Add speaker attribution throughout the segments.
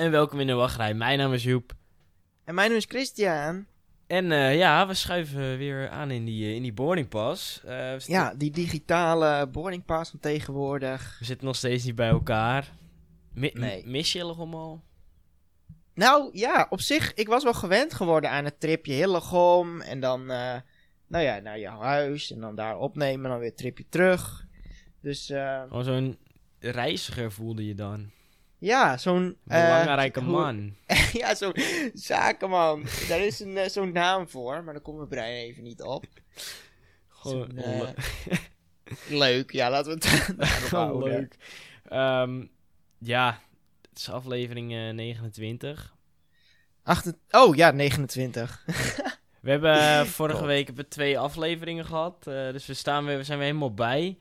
Speaker 1: en welkom in de wachtrij. Mijn naam is Joep.
Speaker 2: En mijn naam is Christian.
Speaker 1: En eh, ja, we schuiven weer aan in die, eh, in die boarding pass. Eh,
Speaker 2: Ja, die digitale boarding pass van tegenwoordig.
Speaker 1: we zitten nog steeds niet bij elkaar. Mi-
Speaker 2: Nee.
Speaker 1: Mis je al?
Speaker 2: Nou ja, op zich, ik was wel gewend geworden aan het tripje Hillegom. En dan, nou ja, naar jouw huis. En dan daar opnemen en dan weer tripje terug. Dus
Speaker 1: Oh, zo'n reiziger voelde je dan.
Speaker 2: Ja, zo'n... eh,
Speaker 1: Belangrijke man.
Speaker 2: ja, zo'n zakenman. Daar is een, eh, zo'n naam voor, maar daar komt mijn brein even niet op.
Speaker 1: Gewoon
Speaker 2: eh,
Speaker 1: le-
Speaker 2: Leuk, ja, laten we het daarop
Speaker 1: leuk. Ehm, ja, het is aflevering eh, 29.
Speaker 2: Acht- oh ja, 29.
Speaker 1: We hebben vorige
Speaker 2: God.
Speaker 1: week hebben we twee afleveringen gehad. eh, dus we, staan weer, we zijn weer helemaal bij.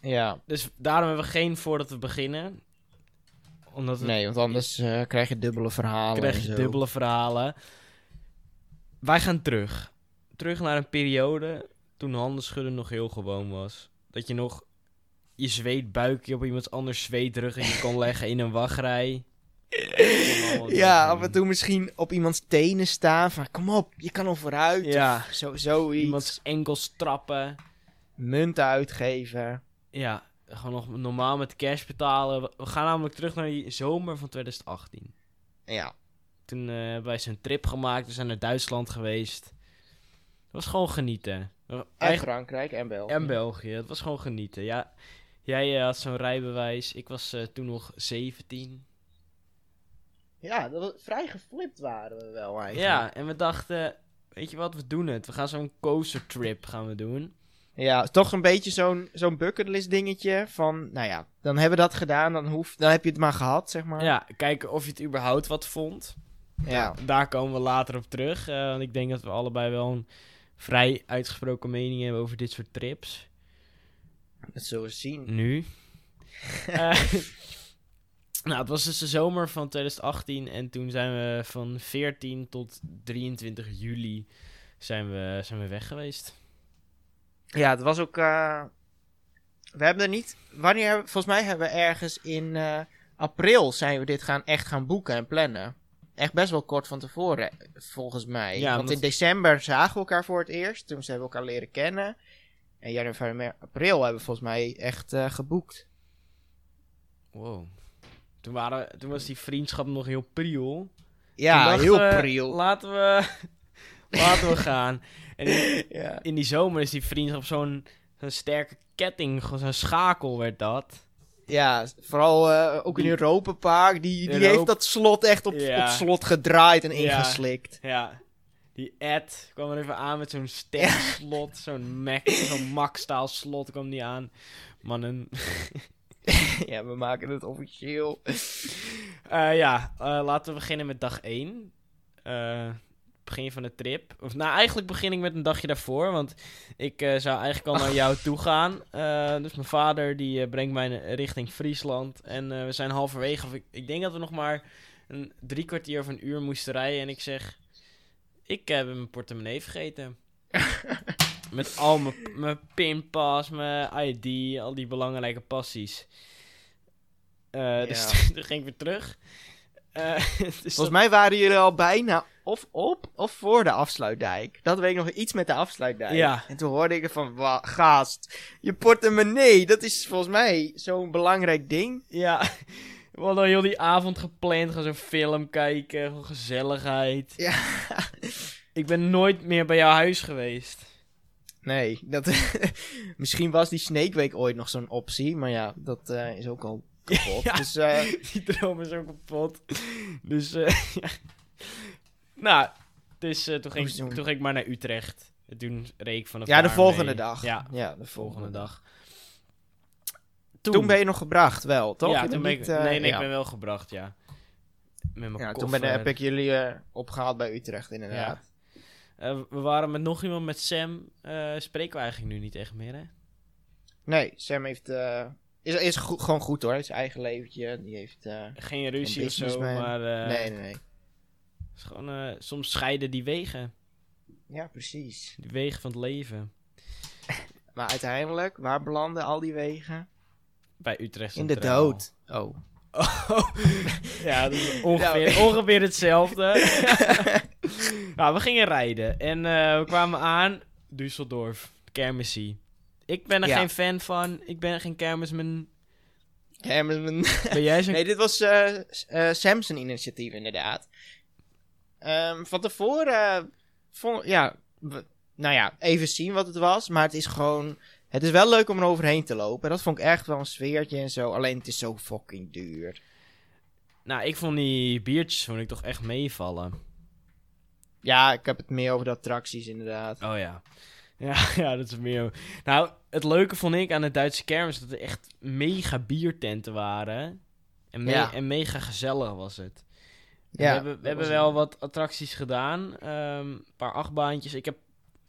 Speaker 2: ja,
Speaker 1: Dus daarom hebben we geen voordat we beginnen. Omdat
Speaker 2: nee, want anders eh, krijg je dubbele verhalen.
Speaker 1: krijg
Speaker 2: en
Speaker 1: je dubbele verhalen. Wij gaan terug. Terug naar een periode toen handenschudden nog heel gewoon was. Dat je nog je zweetbuikje op iemands anders zweetruggetje kon leggen in een wachtrij.
Speaker 2: Ja, af en toe misschien op iemands tenen staan van kom op, je kan al vooruit.
Speaker 1: Ja.
Speaker 2: Zo, zoiets.
Speaker 1: Iemands enkels trappen.
Speaker 2: Munten uitgeven.
Speaker 1: Ja, gewoon nog normaal met cash betalen. We- gaan namelijk terug naar die zomer van 2018.
Speaker 2: Ja,
Speaker 1: Toen eh, hebben wij zo'n trip gemaakt. We zijn naar Duitsland geweest. Het was gewoon genieten.
Speaker 2: En
Speaker 1: Eigen-
Speaker 2: Frankrijk en België.
Speaker 1: En België. Het was gewoon genieten. Ja, jij eh, had zo'n rijbewijs. Ik was eh, toen nog 17.
Speaker 2: Ja, dat was, vrij geflipt waren we wel eigenlijk.
Speaker 1: Ja, en we dachten, weet je wat, we doen het. We gaan zo'n coaster trip gaan we doen.
Speaker 2: Ja, toch een beetje zo'n zo'n bucketlist dingetje van, nou ja, dan hebben we dat gedaan, dan, hoef, dan heb je het maar gehad, zeg maar.
Speaker 1: Ja, kijken of je het überhaupt wat vond.
Speaker 2: ja.
Speaker 1: Daar komen we later op terug. eh, want ik denk dat we allebei wel een vrij uitgesproken mening hebben over dit soort trips.
Speaker 2: dat zullen we zien.
Speaker 1: Nu. Eh, nou, het was dus de zomer van 2018 en toen zijn we van 14 tot 23 juli zijn we, zijn we weg geweest.
Speaker 2: Ja, het was ook. eh, we hebben er niet. Wanneer volgens mij hebben we ergens in eh, april zijn we dit gaan echt gaan boeken en plannen. Echt best wel kort van tevoren, volgens mij.
Speaker 1: Ja,
Speaker 2: Want in december zagen we elkaar voor het eerst. Toen hebben we elkaar leren kennen. En januari, april hebben we volgens mij echt eh, geboekt.
Speaker 1: Wow. Toen, waren, toen was die vriendschap nog heel priel.
Speaker 2: Ja, heel
Speaker 1: we,
Speaker 2: pril.
Speaker 1: Laten we, laten we gaan. En in,
Speaker 2: Ja.
Speaker 1: in die zomer is die vriendschap zo'n zo'n sterke ketting, zo'n schakel werd dat.
Speaker 2: ja, vooral eh, ook in Europa Park. Die, die
Speaker 1: Europa-
Speaker 2: heeft dat slot echt op,
Speaker 1: Ja.
Speaker 2: op slot gedraaid en
Speaker 1: Ja.
Speaker 2: ingeslikt.
Speaker 1: Ja, die Ed kwam er even aan met zo'n sterk slot, zo'n Mac, zo'n Max-staal slot kwam die aan. Mannen.
Speaker 2: ja, we maken het officieel.
Speaker 1: Eh, ja, eh, laten we beginnen met dag 1. Begin van de trip. Of nou, eigenlijk begin ik met een dagje daarvoor, want ik eh, zou eigenlijk al naar jou toe gaan. Eh, dus mijn vader die eh, brengt mij richting Friesland en we zijn halverwege. Of ik, ik denk dat we nog maar een drie kwartier of een uur moesten rijden en ik zeg, ik heb mijn portemonnee vergeten. Met al mijn, mijn pinpas, mijn ID, al die belangrijke passies. Dus
Speaker 2: Ja.
Speaker 1: toen ging ik weer terug. Dus
Speaker 2: Volgens
Speaker 1: dat-
Speaker 2: mij waren jullie al bijna of op of voor de afsluitdijk. Dat weet ik nog iets met de afsluitdijk.
Speaker 1: Ja.
Speaker 2: En toen hoorde ik van, "Wa- gast, je portemonnee, dat is volgens mij zo'n belangrijk ding.
Speaker 1: Ja, we hadden heel die avond gepland. Gaan zo'n film kijken, gewoon gezelligheid.
Speaker 2: Ja.
Speaker 1: Ik ben nooit meer bij jouw huis geweest.
Speaker 2: Nee, dat, misschien was die Snake Week ooit nog zo'n optie, maar ja, dat eh, is ook al kapot.
Speaker 1: Ja.
Speaker 2: Dus eh,
Speaker 1: Die droom is ook kapot. Dus, eh ja. Nou, dus toen, ging, toen ging ik maar naar Utrecht. En toen reed ik vanaf
Speaker 2: ja, de volgende
Speaker 1: mee.
Speaker 2: dag.
Speaker 1: Ja,
Speaker 2: ja
Speaker 1: de volgende dag.
Speaker 2: Toen, ben je nog gebracht, wel, toch?
Speaker 1: Ja, toen ben ik...
Speaker 2: niet, eh,
Speaker 1: nee, nee,
Speaker 2: ja.
Speaker 1: ik ben wel gebracht, ja. Met mijn
Speaker 2: Ja, toen ben, heb ik jullie eh, opgehaald bij Utrecht, inderdaad.
Speaker 1: Eh, we waren met nog iemand, met Sam. spreken we eigenlijk nu niet echt meer, hè?
Speaker 2: Nee, Sam heeft... is, is go- gewoon goed hoor, zijn eigen leventje. Die heeft...
Speaker 1: Geen ruzie of zo, maar...
Speaker 2: nee, nee, nee.
Speaker 1: Is gewoon, eh, soms scheiden die wegen.
Speaker 2: Ja, precies.
Speaker 1: Die wegen van het leven.
Speaker 2: Maar uiteindelijk, waar belanden al die wegen?
Speaker 1: Bij Utrecht
Speaker 2: In de dood. Oh.
Speaker 1: ja, dat is ongeveer, ongeveer hetzelfde. nou, we gingen rijden en eh, we kwamen aan Düsseldorf, kermisie. Ik ben er
Speaker 2: Ja.
Speaker 1: geen fan van. Ik ben geen kermisman.
Speaker 2: Herman.
Speaker 1: Ben jij zo'n...
Speaker 2: Nee, dit was eh eh Samson initiatief inderdaad. Ehm, van tevoren eh, vond, ja, we- nou ja, even zien wat het was, maar het is gewoon, het is wel leuk om er overheen te lopen. Dat vond ik echt wel een sfeertje en zo, alleen het is zo fucking duur.
Speaker 1: Nou, ik vond die biertjes vond ik toch echt meevallen.
Speaker 2: Ja, ik heb het meer over de attracties inderdaad.
Speaker 1: Oh ja. Ja, ja, dat is meer... Nou, het leuke vond ik aan de Duitse kermis dat er echt mega biertenten waren. En, me-
Speaker 2: Ja.
Speaker 1: en mega gezellig was het.
Speaker 2: Ja,
Speaker 1: we hebben, we wel wat attracties gedaan. Ehm, een paar achtbaantjes. Ik heb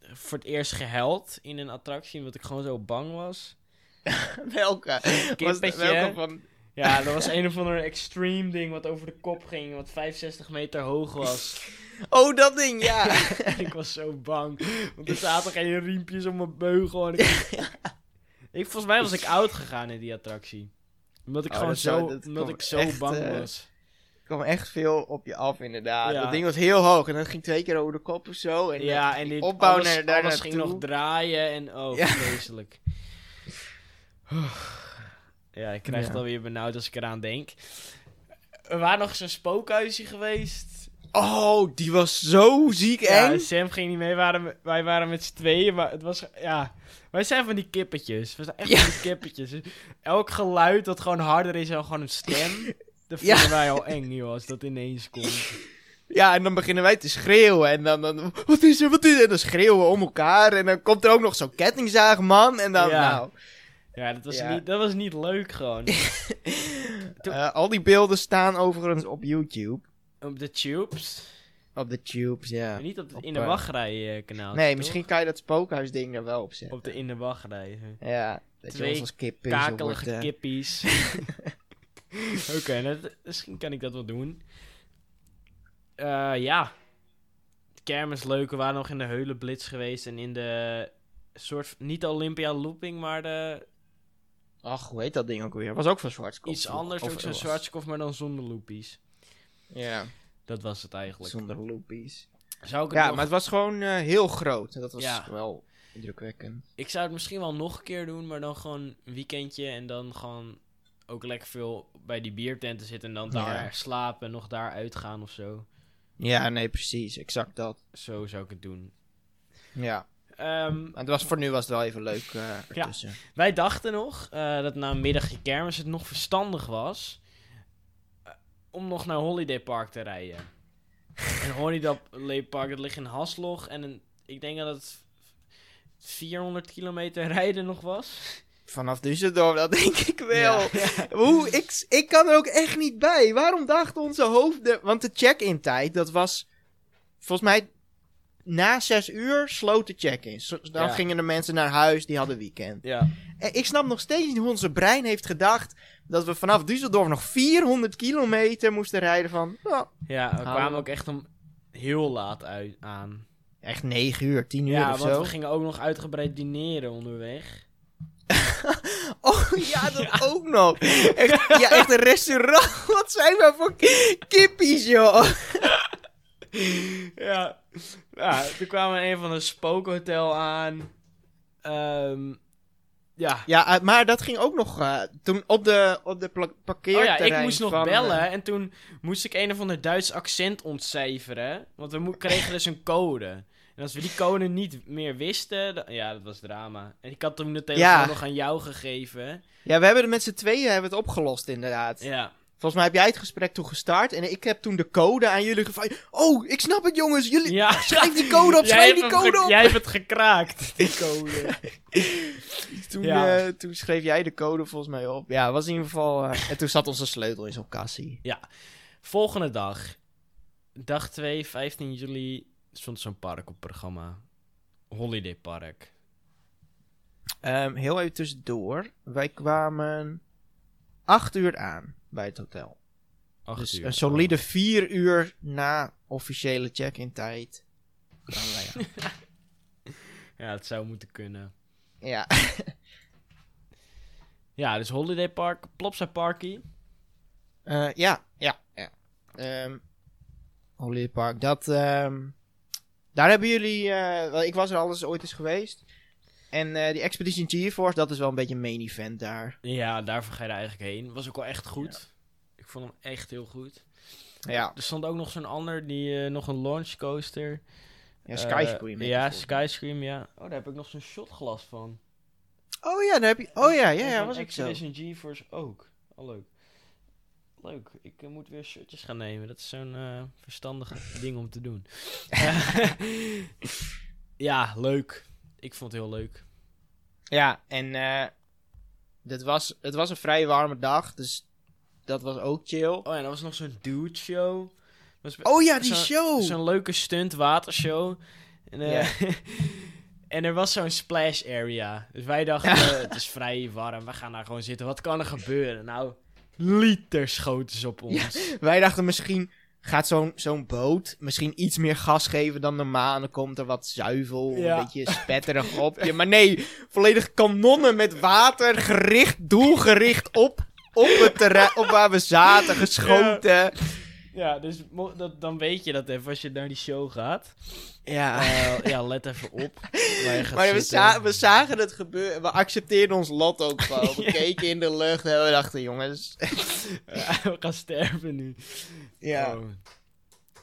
Speaker 1: voor het eerst gehuild in een attractie, omdat ik gewoon zo bang was.
Speaker 2: Welke?
Speaker 1: Kippetje.
Speaker 2: welke van...
Speaker 1: Ja, dat was een of ander extreme ding wat over de kop ging, wat 65 meter hoog was.
Speaker 2: Oh, dat ding, ja.
Speaker 1: Ik was zo bang. Want er zaten geen riempjes om mijn beugel. En ik... ik, volgens mij was ik oud gegaan in die attractie. Omdat ik
Speaker 2: Oh,
Speaker 1: gewoon zo,
Speaker 2: dat
Speaker 1: omdat ik zo
Speaker 2: echt,
Speaker 1: bang
Speaker 2: eh,
Speaker 1: was.
Speaker 2: Kwam echt veel op je af inderdaad.
Speaker 1: Ja.
Speaker 2: Dat ding was heel hoog en dat ging twee keer over de kop of zo. En
Speaker 1: Ja, en die
Speaker 2: opbouw
Speaker 1: alles,
Speaker 2: naar-
Speaker 1: alles ging nog draaien en oh,
Speaker 2: Ja.
Speaker 1: vreselijk. Ja, ik krijg het
Speaker 2: Ja.
Speaker 1: alweer benauwd als ik eraan denk. We waren nog zo'n spookhuisje geweest.
Speaker 2: Oh, die was zo ziek
Speaker 1: Ja,
Speaker 2: eng.
Speaker 1: Sam ging niet mee, wij waren, met- wij waren met z'n tweeën, maar het was, ja... Wij zijn van die kippetjes, we zijn echt
Speaker 2: Ja.
Speaker 1: van die kippetjes. Dus Elk geluid dat gewoon harder is dan gewoon een stem, dat
Speaker 2: Ja.
Speaker 1: vinden wij al eng, joh, als dat ineens komt.
Speaker 2: Ja, en dan beginnen wij te schreeuwen. En dan, dan wat is er, wat is er? En dan schreeuwen we om elkaar. En dan komt er ook nog zo'n kettingzaagman. En dan,
Speaker 1: Ja.
Speaker 2: nou...
Speaker 1: Ja, dat was,
Speaker 2: Ja.
Speaker 1: Niet, dat was niet leuk gewoon.
Speaker 2: Eh, al die beelden staan overigens op YouTube.
Speaker 1: Op de tubes,
Speaker 2: Op de tubes, ja.
Speaker 1: maar niet op het
Speaker 2: Op,
Speaker 1: In de
Speaker 2: eh,
Speaker 1: Wachtrij kanaal.
Speaker 2: Nee, misschien kan je dat spookhuisding er wel op zetten.
Speaker 1: Op de In de Wachtrij.
Speaker 2: Ja, dat je
Speaker 1: Twee
Speaker 2: ons als kip wordt, eh,
Speaker 1: kippies. Oké, nou, dat- misschien kan ik dat wel doen. Eh, ja. Kermis leuk. We waren nog in de Heulenblitz geweest. En in de soort... Niet Olympia Looping, maar de...
Speaker 2: Ach, hoe heet dat ding ook weer? Was ook van Zwartskop.
Speaker 1: Iets anders.
Speaker 2: Of
Speaker 1: ook zo'n Zwartskoff, maar dan zonder loopies.
Speaker 2: Ja,
Speaker 1: Dat was het eigenlijk.
Speaker 2: zonder loopies.
Speaker 1: Zou ik,
Speaker 2: Ja,
Speaker 1: nog-
Speaker 2: maar het was gewoon eh, heel groot. En dat was
Speaker 1: Ja.
Speaker 2: wel indrukwekkend.
Speaker 1: ik zou het misschien wel nog een keer doen, maar dan gewoon een weekendje. En dan gewoon ook lekker veel bij die biertenten zitten. En dan daar
Speaker 2: Ja.
Speaker 1: slapen en nog daar uitgaan of zo.
Speaker 2: Ja, nee, precies. Exact dat.
Speaker 1: Zo zou ik het doen.
Speaker 2: Ja.
Speaker 1: Ehm,
Speaker 2: Maar het was, voor nu was het wel even leuk eh ertussen.
Speaker 1: Wij dachten nog eh, dat na een middagje kermis het nog verstandig was eh, om nog naar Holiday Park te rijden. en Holiday Park, dat ligt in Haslog en een, ik denk dat het 400 kilometer rijden nog was.
Speaker 2: Vanaf Düsseldorf, dat denk ik wel.
Speaker 1: Ja.
Speaker 2: Hoe, ik, ik kan er ook echt niet bij. Waarom dachten onze hoofden... Want de check-in tijd, dat was... Volgens mij... Na zes uur sloot de check-in. Dan
Speaker 1: Ja.
Speaker 2: gingen de mensen naar huis, die hadden weekend.
Speaker 1: Ja.
Speaker 2: En ik snap nog steeds niet hoe onze brein heeft gedacht... dat we vanaf Düsseldorf nog 400 kilometer moesten rijden van...
Speaker 1: Ja, we
Speaker 2: Hallo.
Speaker 1: kwamen ook echt om heel laat uit, aan.
Speaker 2: echt 9 uur, 10 uur
Speaker 1: Ja,
Speaker 2: of
Speaker 1: want
Speaker 2: zo.
Speaker 1: we gingen ook nog uitgebreid dineren onderweg.
Speaker 2: Oh ja, dat ook nog. Echt, ja, echt een restaurant. Wat zijn wij voor kippies, joh.
Speaker 1: ja. ja, toen kwamen we een van een spookhotel aan. Ehm, ja.
Speaker 2: Ja, eh, maar dat ging ook nog eh, toen op de, op de pla-
Speaker 1: Oh
Speaker 2: parkeerterrein
Speaker 1: ja, ik moest nog bellen
Speaker 2: eh,
Speaker 1: en toen moest ik een of ander Duits accent ontcijferen. Want we kregen dus een code. En als we die code niet meer wisten, dan- ja, dat was drama. En ik had toen de telefoon
Speaker 2: Ja.
Speaker 1: nog aan jou gegeven.
Speaker 2: ja, we hebben het met z'n tweeën hebben het opgelost, inderdaad.
Speaker 1: Ja,
Speaker 2: Volgens mij heb jij het gesprek toen gestart en ik heb toen de code aan jullie gevraagd. Oh, ik snap het, jongens. Jullie...
Speaker 1: ja.
Speaker 2: Schrijf die code op, schrijf die code op.
Speaker 1: Jij hebt het gekraakt, die code.
Speaker 2: Toen,
Speaker 1: Ja.
Speaker 2: eh, toen schreef jij de code volgens mij op. Ja, was in ieder geval... eh, en toen zat onze sleutel in zo'n kassie.
Speaker 1: Volgende dag. Dag 2, 15 juli, stond zo'n park op programma. Holiday Park.
Speaker 2: Ehm, heel even tussendoor. Wij kwamen acht uur aan bij het hotel.
Speaker 1: Acht
Speaker 2: dus
Speaker 1: uur.
Speaker 2: een solide vier uur na officiële check-in tijd. wij.
Speaker 1: Ja, het zou moeten kunnen.
Speaker 2: ja.
Speaker 1: Ja, dus Holiday Park, Plopsa Parky.
Speaker 2: Eh, ja, ja, ja. Ehm Holiday Park, dat... ehm, daar hebben jullie... eh, ik was er al eens ooit eens geweest. En eh, die Expedition GeForce, dat is wel een beetje een main event daar.
Speaker 1: Ja, daarvoor ga je er eigenlijk heen. Was ook wel echt goed. Ik vond hem echt heel goed.
Speaker 2: Ja,
Speaker 1: Er stond ook nog zo'n ander, die, eh, nog een launch coaster.
Speaker 2: ja Skyscream.
Speaker 1: Ja, Skyscream, ja. Oh, daar heb ik nog zo'n shotglas van.
Speaker 2: Oh ja, daar heb je... Oh ja, ja, ja, was ook zo.
Speaker 1: Expedition GeForce ook. Oh, leuk. Leuk. Ik eh, moet weer shirtjes gaan nemen. Dat is zo'n eh, verstandige ding om te doen. ja, leuk. Ik vond het heel leuk.
Speaker 2: Ja, en eh dat was, het was een vrij warme dag, dus dat was ook chill.
Speaker 1: Oh ja, er was nog zo'n dude show.
Speaker 2: Oh ja, die show!
Speaker 1: Zo'n leuke stunt watershow. En, eh, en er was zo'n splash area. Dus wij dachten, het is vrij warm. We gaan daar gewoon zitten. Wat kan er gebeuren? Nou, liters schoten ze op ons.
Speaker 2: Wij dachten misschien gaat zo'n zo'n boot misschien iets meer gas geven dan normaal. En dan komt er wat zuivel,
Speaker 1: Ja.
Speaker 2: een beetje spetterig op je. Maar nee, volledig kanonnen met water, gericht, doelgericht op, op het terrein, op waar we zaten, geschoten.
Speaker 1: Ja, dus mo- dat, dan weet je dat even als je naar die show gaat.
Speaker 2: Ja.
Speaker 1: Eh, ja, let even op.
Speaker 2: Maar we, za- we zagen het gebeuren. We accepteerden ons lot ook gewoon. We keken in de lucht en we dachten, jongens.
Speaker 1: Ja, we gaan sterven nu.
Speaker 2: Ja.
Speaker 1: Oh.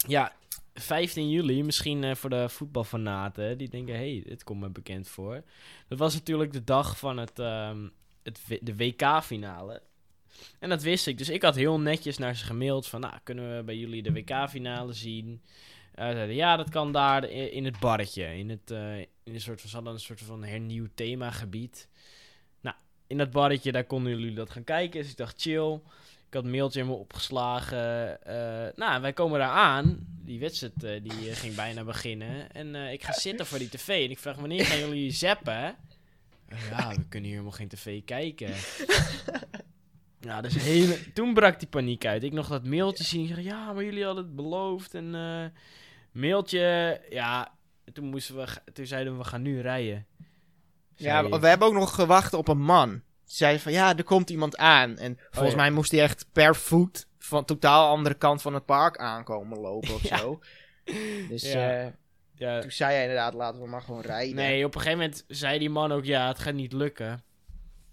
Speaker 1: Ja, 15 juli, misschien eh, voor de voetbalfanaten, die denken, hé, hey, dit komt me bekend voor. Dat was natuurlijk de dag van het, ehm, het, de WK-finale. En dat wist ik, dus ik had heel netjes naar ze gemaild van, nou, kunnen we bij jullie de WK-finale zien? Eh, zeiden, ja, dat kan daar i- in het barretje, in het, eh, in een soort van, ze hadden een soort van hernieuwd themagebied. Nou, in dat barretje, daar konden jullie dat gaan kijken, dus ik dacht, chill. Ik had mailtje helemaal opgeslagen. eh, nou, wij komen daar aan. Die wedstrijd eh, die eh, ging bijna beginnen. En eh, ik ga zitten voor die tv. En ik vraag, wanneer gaan jullie zappen? Eh, ja, we kunnen hier helemaal geen tv kijken. nou, dus hele... Toen brak die paniek uit. Ik nog dat mailtje zien. Zeg, ja, maar jullie hadden het beloofd. En eh, mailtje... Ja, toen, moesten we, toen zeiden we, we gaan nu rijden.
Speaker 2: Ja,
Speaker 1: Zei
Speaker 2: we hebben ook nog gewacht op een man. Die zei van, ja, er komt iemand aan. En volgens
Speaker 1: ja.
Speaker 2: mij moest hij echt per voet van totaal andere kant van het park aankomen lopen of
Speaker 1: Ja.
Speaker 2: zo. Dus
Speaker 1: Ja.
Speaker 2: eh,
Speaker 1: Ja,
Speaker 2: toen zei hij inderdaad, laten we maar gewoon rijden.
Speaker 1: Nee, op een gegeven moment zei die man ook, ja, het gaat niet lukken.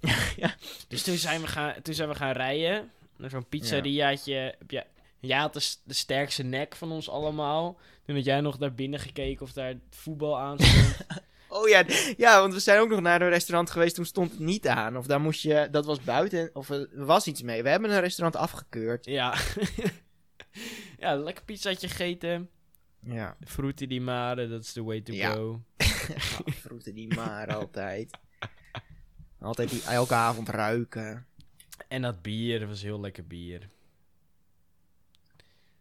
Speaker 2: Ja.
Speaker 1: Dus toen zijn we gaan, toen zijn we gaan rijden. Naar zo'n pizzeriaatje. Je- Jij had de, de sterkste nek van ons allemaal. Toen had jij nog naar binnen gekeken of daar voetbal aan stond.
Speaker 2: Oh ja, ja, want we zijn ook nog naar een restaurant geweest, toen stond het niet aan. Of daar moest je, dat was buiten, of er was iets mee. We hebben een restaurant afgekeurd.
Speaker 1: ja. ja, lekker pizzaatje gegeten.
Speaker 2: Ja,
Speaker 1: Frutti di mare, dat is the way to
Speaker 2: Ja.
Speaker 1: go.
Speaker 2: vroeten die maar altijd. Altijd die elke avond ruiken.
Speaker 1: En dat bier, dat was heel lekker bier.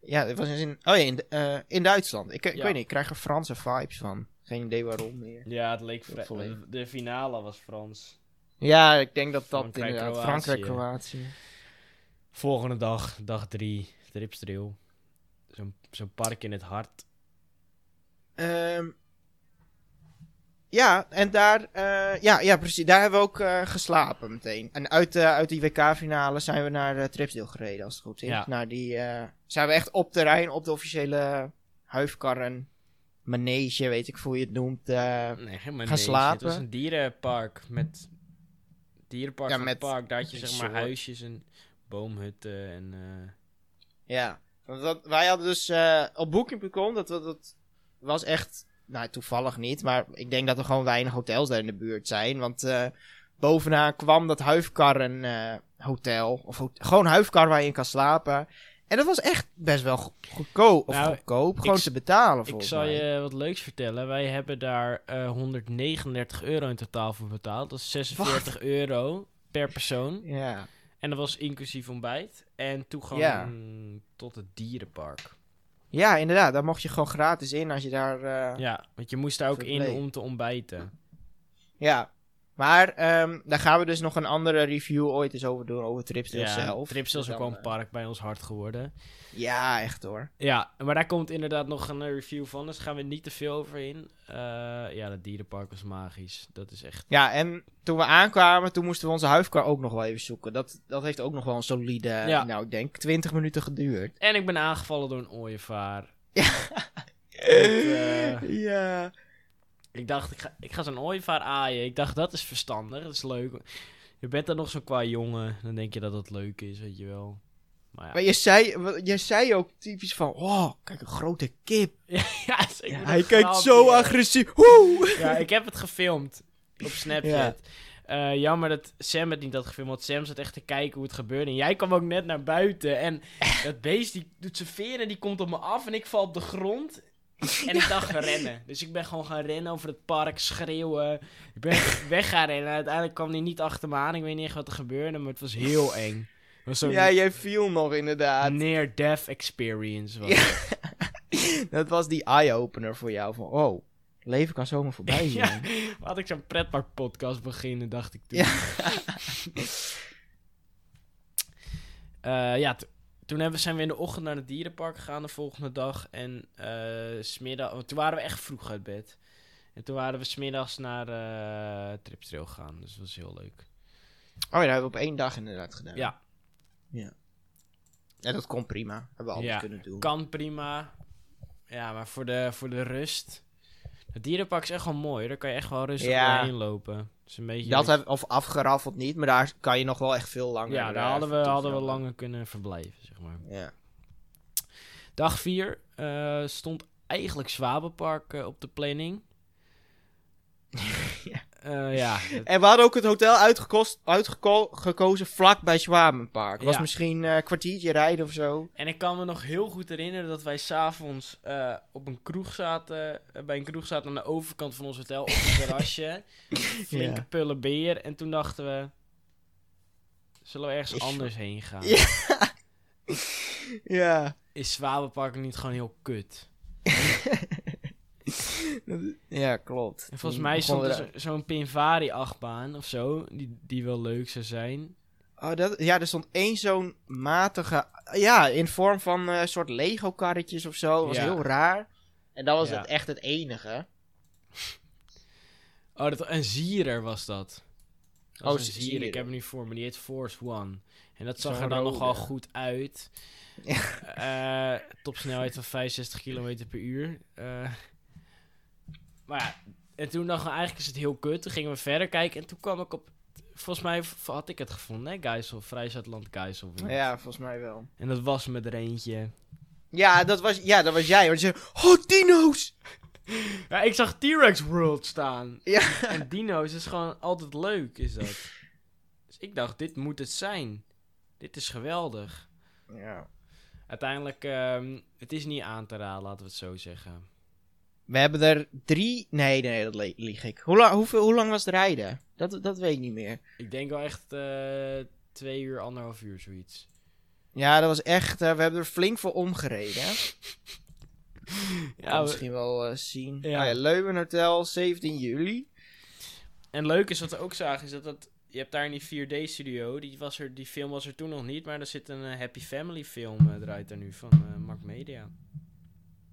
Speaker 2: Ja, het was in, oh ja, in, eh, in Duitsland. Ik, ik
Speaker 1: Ja.
Speaker 2: weet niet, ik krijg er Franse vibes van. Geen idee waarom meer.
Speaker 1: Ja, het leek vrij... De finale was Frans.
Speaker 2: Ja, ik denk dat dat
Speaker 1: Frankrijk,
Speaker 2: inderdaad...
Speaker 1: Kroatië.
Speaker 2: Frankrijk, Kroatië.
Speaker 1: Volgende dag, dag drie, Tripstrail. Zo'n zo'n park in het hart.
Speaker 2: Ehm, ja, en daar... eh, ja, ja, precies. Daar hebben we ook eh, geslapen meteen. En uit, eh, uit die WK-finale zijn we naar de Tripsdale gereden, als het goed is.
Speaker 1: Ja.
Speaker 2: Naar die... zijn we echt op terrein, op de officiële huifkarren... Manege, weet ik hoe je het noemt.
Speaker 1: Nee, helemaal
Speaker 2: Gaan slapen?
Speaker 1: Het was een dierenpark met... Dierenpark
Speaker 2: Ja, met
Speaker 1: park. Daar had je zeg maar huisjes en boomhutten en...
Speaker 2: Ja, dat, wij hadden dus op Booking.com, dat, dat, dat was echt, nou toevallig niet, maar ik denk dat er gewoon weinig hotels daar in de buurt zijn. Want eh, bovenaan kwam dat Huifkarren eh, hotel, of ho- gewoon Huifkar waar je in kan slapen. En dat was echt best wel go- goedkoop, of
Speaker 1: Nou,
Speaker 2: goedkoop, gewoon
Speaker 1: ik-
Speaker 2: te betalen
Speaker 1: Ik
Speaker 2: volgens
Speaker 1: zal
Speaker 2: mij.
Speaker 1: je wat leuks vertellen. Wij hebben daar eh 139 euro in totaal voor betaald. Dat is 46 euro per persoon.
Speaker 2: Ja,
Speaker 1: En dat was inclusief ontbijt. En toegang
Speaker 2: Ja.
Speaker 1: tot het dierenpark.
Speaker 2: Ja, inderdaad, daar mocht je gewoon gratis in als je daar... eh,
Speaker 1: Ja, want je moest daar ook in om te ontbijten.
Speaker 2: Ja, Maar ehm, daar gaan we dus nog een andere review ooit eens over doen, over Tripsdale
Speaker 1: Ja,
Speaker 2: zelf.
Speaker 1: Tripsdale is
Speaker 2: Dus
Speaker 1: ook wel een park bij ons hart geworden.
Speaker 2: eh, Ja, echt hoor.
Speaker 1: Ja, maar daar komt inderdaad nog een eh, review van, dus daar gaan we niet te veel over in. Eh, ja, dat dierenpark was magisch. Dat is echt...
Speaker 2: Ja, en toen we aankwamen, toen moesten we onze huifkar ook nog wel even zoeken. Dat, dat heeft ook nog wel een solide,
Speaker 1: Ja.
Speaker 2: nou ik denk, 20 minuten geduurd.
Speaker 1: En ik ben aangevallen door een ooievaar.
Speaker 2: Ja.
Speaker 1: eh,
Speaker 2: ja.
Speaker 1: Ik dacht, ik ga, ik ga zo'n ooievaar aaien. Ik dacht, dat is verstandig, dat is leuk. Je bent dan nog zo qua jongen, dan denk je dat dat leuk is, weet je wel. Maar ja,
Speaker 2: Maar je zei, je zei ook typisch van, oh, kijk een grote kip.
Speaker 1: ja,
Speaker 2: hij kijkt zo agressief. Woe!
Speaker 1: Ja, ik heb het gefilmd op Snapchat. Eh, jammer dat Sam het niet had gefilmd, want Sam zat echt te kijken hoe het gebeurde. En jij kwam ook net naar buiten en dat beest die doet zijn veren, die komt op me af en ik val op de grond. En ik dacht gaan rennen. Dus ik ben gewoon gaan rennen over het park, schreeuwen. Ik ben weg gaan rennen. Uiteindelijk kwam hij niet achter me aan. Ik weet niet echt wat er gebeurde, maar het was heel eng. Was
Speaker 2: Ja, jij viel nog inderdaad.
Speaker 1: near-death experience. Was
Speaker 2: Ja. Dat was die eye-opener voor jou. Van, oh, leven kan zomaar voorbij
Speaker 1: Ja.
Speaker 2: zijn.
Speaker 1: Had ik zo'n pretpark-podcast beginnen, dacht ik toen.
Speaker 2: Ja.
Speaker 1: Eh, ja, toen hebben, zijn we in de ochtend naar het dierenpark gegaan de volgende dag. En eh, smiddag, toen waren we echt vroeg uit bed. En toen waren we smiddags naar eh Tripstrail gegaan. Dus dat was heel leuk.
Speaker 2: Oh ja, dat hebben we op één dag inderdaad gedaan.
Speaker 1: Ja,
Speaker 2: Ja, dat kon prima. Hebben we altijd
Speaker 1: Ja,
Speaker 2: kunnen doen.
Speaker 1: kan prima. Ja, maar voor de, voor de rust. Het dierenpark is echt wel mooi. Daar kan je echt wel rustig
Speaker 2: Ja.
Speaker 1: doorheen lopen. Een beetje...
Speaker 2: Dat heb, of afgeraffeld niet, maar daar kan je nog wel echt veel langer.
Speaker 1: ja, daar
Speaker 2: eh,
Speaker 1: hadden we, hadden we langer kunnen verblijven, zeg maar.
Speaker 2: Ja.
Speaker 1: Dag 4 stond eigenlijk Zwabenpark eh, op de planning.
Speaker 2: Ja.
Speaker 1: Eh, ja,
Speaker 2: En we hadden ook het hotel uitgekost, uitgekozen vlak bij Zwabenpark. Was
Speaker 1: Ja.
Speaker 2: misschien eh, een kwartiertje rijden of zo.
Speaker 1: En ik kan me nog heel goed herinneren dat wij s'avonds eh op een kroeg zaten. eh, bij een kroeg zaten aan de overkant van ons hotel op een terrasje. Flinke
Speaker 2: Ja.
Speaker 1: pullen beer. En toen dachten we. Zullen we ergens
Speaker 2: Is-
Speaker 1: anders heen gaan?
Speaker 2: Ja. Ja.
Speaker 1: Is Zwabenpark niet gewoon heel kut?
Speaker 2: Ja, klopt.
Speaker 1: En volgens mij stond er zo- zo'n Pinvari-achtbaan of zo. Die, die wel leuk zou zijn.
Speaker 2: Oh, dat, ja, er stond één zo'n matige... Ja, in vorm van eh, een soort Lego-karretjes of zo. Dat was
Speaker 1: Ja.
Speaker 2: heel raar. En dat was
Speaker 1: Ja.
Speaker 2: het echt het enige.
Speaker 1: Oh, dat, een zierer was dat. Dat
Speaker 2: Oh,
Speaker 1: een
Speaker 2: z-
Speaker 1: zier. Ik heb hem nu voor me. Die heet Force One. En dat zag er dan
Speaker 2: rode.
Speaker 1: nogal goed uit. Eh topsnelheid van 65 km per uur. Eh, maar ja, en toen dachten we eigenlijk is het heel kut. Toen gingen we verder kijken. En toen kwam ik op... Volgens mij had ik het gevonden, hè? Geisel, Vrijzuidland Geisel.
Speaker 2: Ja, volgens mij wel.
Speaker 1: En dat was met er eentje.
Speaker 2: Ja, dat was, ja, dat was jij. Want je zei, oh, dino's!
Speaker 1: Ja, ik zag T-Rex World staan.
Speaker 2: Ja.
Speaker 1: En dino's is gewoon altijd leuk, is dat. Dus ik dacht, dit moet het zijn. Dit is geweldig.
Speaker 2: ja.
Speaker 1: Uiteindelijk, ehm, het is niet aan te raden, laten we het zo zeggen.
Speaker 2: We hebben er drie... Nee, nee, dat lieg ik. Hoe, lang hoeveel, hoe lang was het rijden? Dat, dat weet ik niet meer.
Speaker 1: Ik denk wel echt eh, twee uur, anderhalf uur, zoiets.
Speaker 2: Ja, dat was echt... eh, we hebben er flink voor omgereden.
Speaker 1: Ja, we-
Speaker 2: misschien wel eh, zien.
Speaker 1: Ja.
Speaker 2: Ja. ja, Leuven Hotel, 17 juli.
Speaker 1: en leuk is wat we ook zagen, is dat dat... Je hebt daar in die 4D-studio, die, was er, die film was er toen nog niet, maar er zit een Happy Family film, draait er nu, van Mark Media.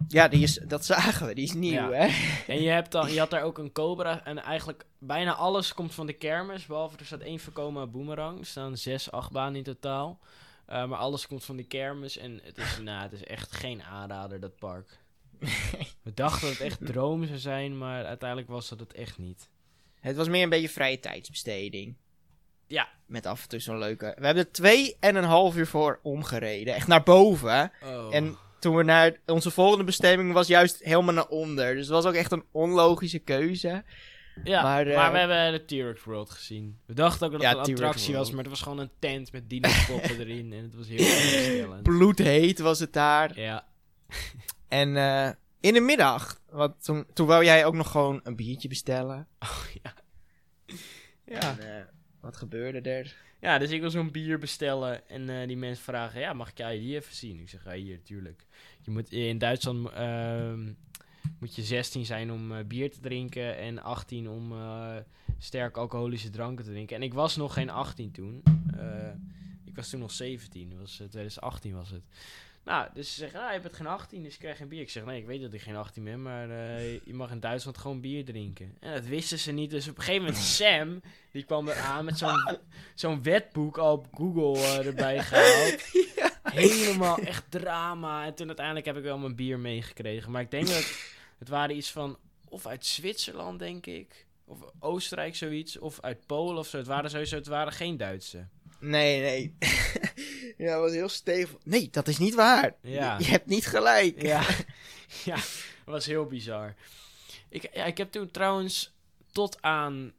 Speaker 2: Ja, die is, dat zagen we. Die is nieuw,
Speaker 1: Ja.
Speaker 2: hè?
Speaker 1: En je, hebt dan, je had daar ook een Cobra. En eigenlijk bijna alles komt van de kermis. Behalve er staat één voorkomen boomerang. Er staan zes, acht banen in totaal. Eh, maar alles komt van die kermis. En het is, nou, het is echt geen aanrader, dat park. We dachten dat het echt droom zou zijn. Maar uiteindelijk was dat het echt niet.
Speaker 2: Het was meer een beetje vrije tijdsbesteding.
Speaker 1: Ja.
Speaker 2: Met af en toe zo'n leuke... We hebben er twee en een half uur voor omgereden. Echt naar boven?
Speaker 1: Oh.
Speaker 2: En toen we naar onze volgende bestemming was juist helemaal naar onder. Dus het was ook echt een onlogische keuze.
Speaker 1: ja, maar,
Speaker 2: maar, eh,
Speaker 1: we hebben de T-Rex World gezien. We dachten ook dat
Speaker 2: Ja,
Speaker 1: het een attractie was. Maar het was gewoon een tent met dino-poppen erin. En het was heel teleurstellend.
Speaker 2: Bloedheet was het daar.
Speaker 1: Ja.
Speaker 2: En eh, in de middag, want toen, toen wou jij ook nog gewoon een biertje bestellen.
Speaker 1: Oh, ja. Ja.
Speaker 2: En, eh, wat gebeurde er?
Speaker 1: Ja, dus ik wil zo'n bier bestellen en eh, die mensen vragen, ja, mag ik je ID even zien? Ik zeg, ja, hier, tuurlijk. Je moet in Duitsland, ehm, moet je 16 zijn om eh, bier te drinken en 18 om eh sterk alcoholische dranken te drinken. En ik was nog geen 18 toen. Eh, ik was toen nog 17. Dat was, eh, 2018 was het. Nou, dus ze zeggen, ah, je bent geen 18, dus je krijgt geen bier. Ik zeg, nee, ik weet dat ik geen 18 ben, maar eh, je mag in Duitsland gewoon bier drinken. En dat wisten ze niet. Dus op een gegeven moment Sam, die kwam eraan met zo'n zo'n wetboek al op Google eh, erbij gehaald. Helemaal echt drama. En toen uiteindelijk heb ik wel mijn bier meegekregen. Maar ik denk dat het waren iets van, of uit Zwitserland, denk ik. Of Oostenrijk, zoiets. Of uit Polen of zo. Het waren sowieso, het waren geen Duitse.
Speaker 2: Nee, nee. ja, dat was heel stevig. Nee, dat is niet waar.
Speaker 1: Ja.
Speaker 2: Je, je hebt niet gelijk.
Speaker 1: Ja, ja dat was heel bizar. Ik, ja, ik heb toen trouwens tot aan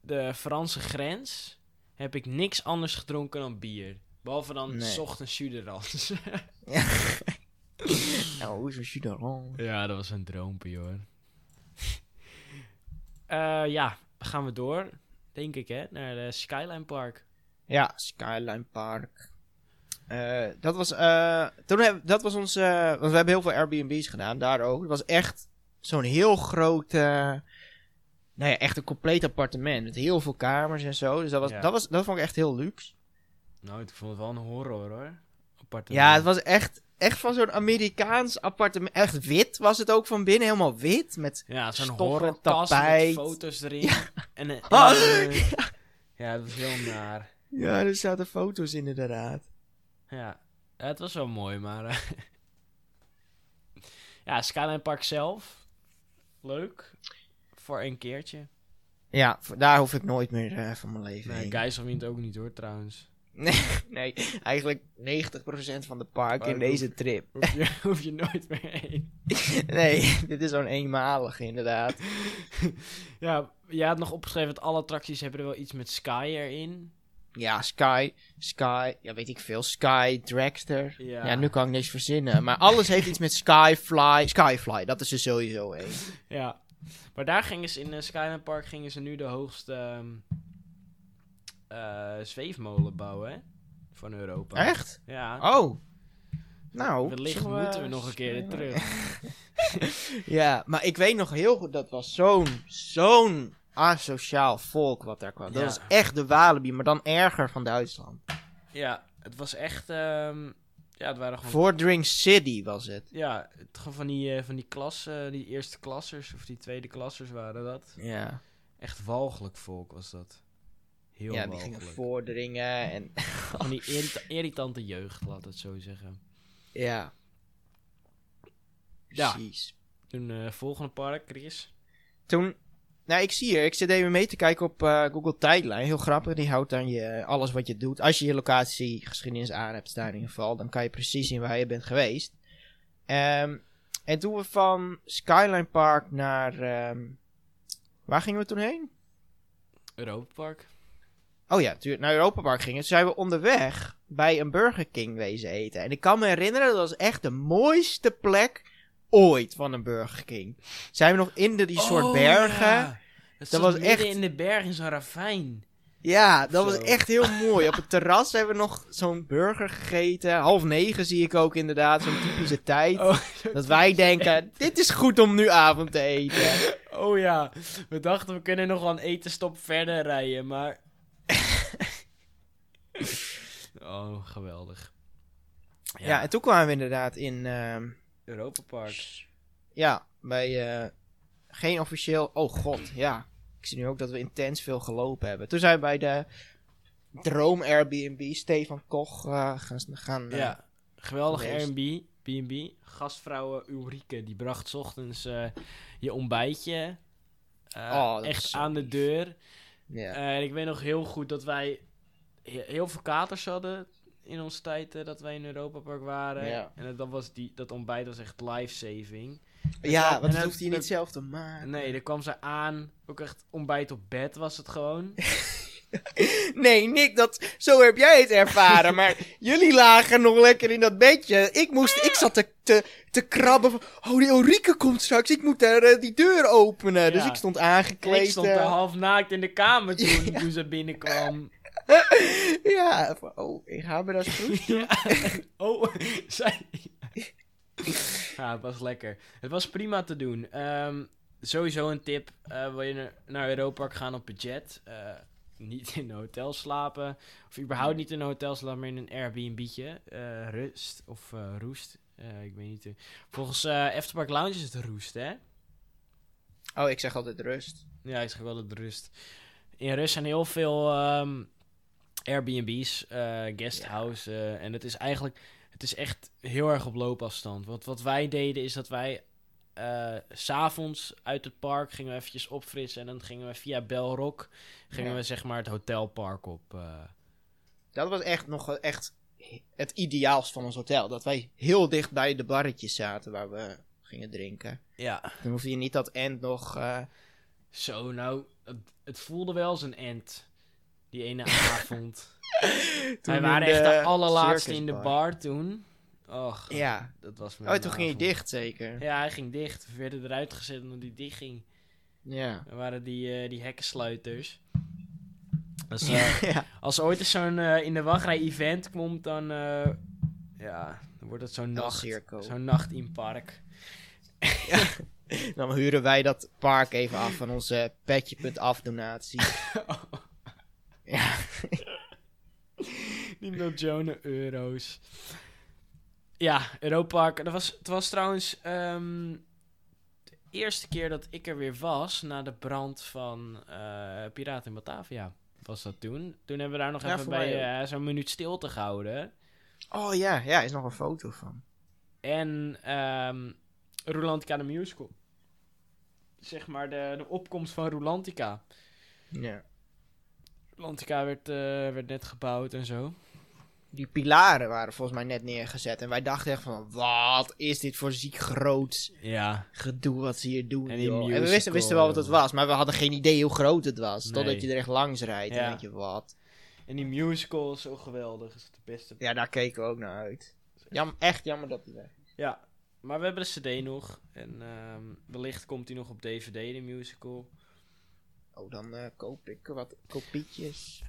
Speaker 1: de Franse grens heb ik niks anders gedronken dan bier. Behalve dan
Speaker 2: Nee.
Speaker 1: s ochtends Juderans.
Speaker 2: nou, hoe is een Juderon?
Speaker 1: ja, dat was een droompje hoor. Eh, ja, gaan we door, denk ik hè, naar de Skyline Park.
Speaker 2: Ja, Skyline Park. Eh, dat was, eh, toen heb, dat was ons, want we hebben heel veel Airbnb's gedaan, daar ook. Het was echt zo'n heel groot, nou ja, echt een compleet appartement. Met heel veel kamers en zo. Dus dat, was,
Speaker 1: Ja.
Speaker 2: dat, was, dat vond ik echt heel luxe.
Speaker 1: Nou, ik vond het wel een horror hoor. Appartement.
Speaker 2: Ja, het was echt, echt van zo'n Amerikaans appartement. Echt wit was het ook van binnen, helemaal wit. Met
Speaker 1: Ja, zo'n horrorkast
Speaker 2: tapijt.
Speaker 1: met foto's erin. En, en, eh, ja, dat was heel naar.
Speaker 2: Ja, er zaten foto's in inderdaad.
Speaker 1: Ja, het was wel mooi, maar... eh, ja, Skyline Park zelf. Leuk. Voor een keertje.
Speaker 2: Ja, daar hoef ik nooit meer eh, van mijn leven
Speaker 1: Nee,
Speaker 2: heen.
Speaker 1: Geiselwind ook niet hoor, trouwens.
Speaker 2: Nee, nee, eigenlijk 90% van de park in deze trip.
Speaker 1: Hoef je, hoef je nooit meer heen.
Speaker 2: Nee, dit is zo'n eenmalig inderdaad.
Speaker 1: Ja, je had nog opgeschreven dat alle attracties hebben er wel iets met Sky erin.
Speaker 2: Ja, Sky, Sky, ja weet ik veel, Sky, Dragster.
Speaker 1: Ja.
Speaker 2: Ja, nu kan ik niks verzinnen. Maar alles heeft iets met Skyfly. Skyfly, dat is er sowieso één.
Speaker 1: Ja. Maar daar gingen ze in uh, Skyline Park gingen ze nu de hoogste ehm, eh, zweefmolen bouwen, hè? Van Europa.
Speaker 2: Echt?
Speaker 1: Ja.
Speaker 2: Oh. Nou,
Speaker 1: Wellicht moeten we nog een keer terug.
Speaker 2: Ja, maar ik weet nog heel goed, dat was zo'n, zo'n asociaal volk wat daar kwam. Dat was echt de Walibi, maar dan erger van Duitsland.
Speaker 1: Ja, het was echt... ehm, ja, het waren gewoon...
Speaker 2: Voor Drink City was het.
Speaker 1: Ja, het, gewoon van die, eh, van die klas, eh, die eerste klassers of die tweede klassers waren dat.
Speaker 2: Ja,
Speaker 1: Echt walgelijk volk was dat. Heel
Speaker 2: ja die gingen voordringen en
Speaker 1: Van die irrita- irritante jeugd, laat het zo zeggen.
Speaker 2: ja.
Speaker 1: Ja.
Speaker 2: Precies.
Speaker 1: Toen eh, volgende park, Chris.
Speaker 2: Toen, nou ik zie hier, ik zit even mee te kijken op eh, Google Tijdlijn. Heel grappig, die houdt dan je, alles wat je doet. Als je je locatie geschiedenis aan hebt staan in ieder geval, dan kan je precies zien waar je bent geweest. Ehm, en toen we van Skyline Park naar, ehm, waar gingen we toen heen?
Speaker 1: Europa Park.
Speaker 2: Oh ja, tuurlijk, naar Europa Park gingen. Toen zijn we onderweg bij een Burger King wezen eten. En ik kan me herinneren, dat was echt de mooiste plek ooit van een Burger King. Zijn we nog in de, die soort
Speaker 1: Oh,
Speaker 2: bergen.
Speaker 1: ja. Dat,
Speaker 2: Dat
Speaker 1: was
Speaker 2: echt-
Speaker 1: in de berg in zo'n ravijn.
Speaker 2: Ja, dat was echt heel mooi. Op het terras hebben we nog zo'n burger gegeten. Half negen zie ik ook inderdaad, zo'n typische tijd.
Speaker 1: Oh,
Speaker 2: Dat wij denken, dit is goed om nu avond te eten.
Speaker 1: oh ja, we dachten we kunnen nog wel een etenstop verder rijden, maar... oh, geweldig.
Speaker 2: Ja, en toen kwamen we inderdaad in, ehm,
Speaker 1: Europa Park.
Speaker 2: ja, bij, eh, geen officieel, oh god, ja. Ik zie nu ook dat we intens veel gelopen hebben. Toen zijn we bij de Droom Airbnb, Stefan Koch, eh, gaan, gaan eh,
Speaker 1: Ja, geweldig. Airbnb, B&B. Gastvrouwen Ulrike, die bracht 's ochtends je ontbijtje
Speaker 2: Oh,
Speaker 1: echt aan de deur.
Speaker 2: ja.
Speaker 1: En ik weet nog heel goed dat wij he- heel veel katers hadden in onze tijd eh, dat wij in Europa Park waren.
Speaker 2: Ja.
Speaker 1: En dat, dat was die, dat ontbijt was echt life-saving.
Speaker 2: ja, want dat hoeft hij niet zelf te maken.
Speaker 1: Nee, er kwam ze aan, ook echt ontbijt op bed was het gewoon.
Speaker 2: Nee, Nick, dat, zo heb jij het ervaren. Maar jullie lagen nog lekker in dat bedje. Ik, moest, ik zat te, te, te krabben van... Oh, die Ulrike komt straks. Ik moet daar eh, die deur openen. Dus ik stond aangekleed.
Speaker 1: ik stond er half naakt in de kamer toen, toen ze binnenkwam.
Speaker 2: Ja, oh, ik ga me daar goed.
Speaker 1: ja. Oh, zij... ja, het was lekker. Het was prima te doen. Ehm, sowieso een tip. eh, wil je naar- Europa gaan op budget? eh, niet in een hotel slapen. Of überhaupt niet in een hotel slapen, maar in een Airbnb'tje. eh, rust of roest. Ik weet niet. Volgens Efterpark Lounge is het roest, hè?
Speaker 2: Oh, ik zeg altijd rust.
Speaker 1: Ja, ik zeg wel het rust. In rust zijn heel veel ehm, Airbnb's, eh guesthouse. eh, en het is eigenlijk, het is echt heel erg op loopafstand. Want wat wij deden is dat wij s s'avonds uit het park gingen we eventjes opfrissen. En dan gingen we via Belrock, gingen
Speaker 2: Ja.
Speaker 1: we zeg maar het hotelpark op. eh.
Speaker 2: Dat was echt nog echt het ideaalst van ons hotel. Dat wij heel dicht bij de barretjes zaten waar we gingen drinken.
Speaker 1: ja,
Speaker 2: Dan hoefde je niet dat end nog...
Speaker 1: zo nou, het, het voelde wel als een end. Die ene avond. wij waren echt
Speaker 2: de
Speaker 1: allerlaatste in de bar toen. Och,
Speaker 2: Ja.
Speaker 1: dat was
Speaker 2: Oh, toen ging je dicht zeker.
Speaker 1: Ja, hij ging dicht. We werden eruit gezet omdat hij dicht ging.
Speaker 2: Ja.
Speaker 1: Er waren die, eh, die hekkensluiters. Dus, eh,
Speaker 2: ja.
Speaker 1: als er ooit eens zo'n eh, in de wachtrij event komt, dan, ja, dan wordt het zo'n nacht, zo'n nacht in park.
Speaker 2: Dan huren wij dat park even af van onze petje.af donatie. ja.
Speaker 1: Die miljoenen euro's. Ja, Europa. Dat was, het was trouwens ehm, de eerste keer dat ik er weer was na de brand van eh Piraten in Batavia. Was dat toen? Toen hebben we daar nog
Speaker 2: Ja,
Speaker 1: even bij eh, zo'n minuut stilte gehouden.
Speaker 2: Oh ja, ja, is nog een foto van.
Speaker 1: En ehm Rolantica de Musical. Zeg maar de, de opkomst van Rolantica.
Speaker 2: Ja.
Speaker 1: Rolantica werd, eh, werd net gebouwd en zo.
Speaker 2: Die pilaren waren volgens mij net neergezet. En wij dachten echt van, wat is dit voor ziek groot
Speaker 1: Ja.
Speaker 2: gedoe wat ze hier doen,
Speaker 1: En
Speaker 2: joh. En we wisten, wisten wel wat het was, maar we hadden geen idee hoe groot het was.
Speaker 1: Nee.
Speaker 2: Totdat je er echt langs rijdt
Speaker 1: Ja.
Speaker 2: en denk je, wat.
Speaker 1: En die musical is zo geweldig. Is de beste.
Speaker 2: Ja, daar keken we ook naar uit. Jam, echt jammer dat die weg is.
Speaker 1: Ja. Maar we hebben de CD nog. En ehm, wellicht komt die nog op DVD, de musical.
Speaker 2: Oh, dan eh, koop ik wat kopietjes.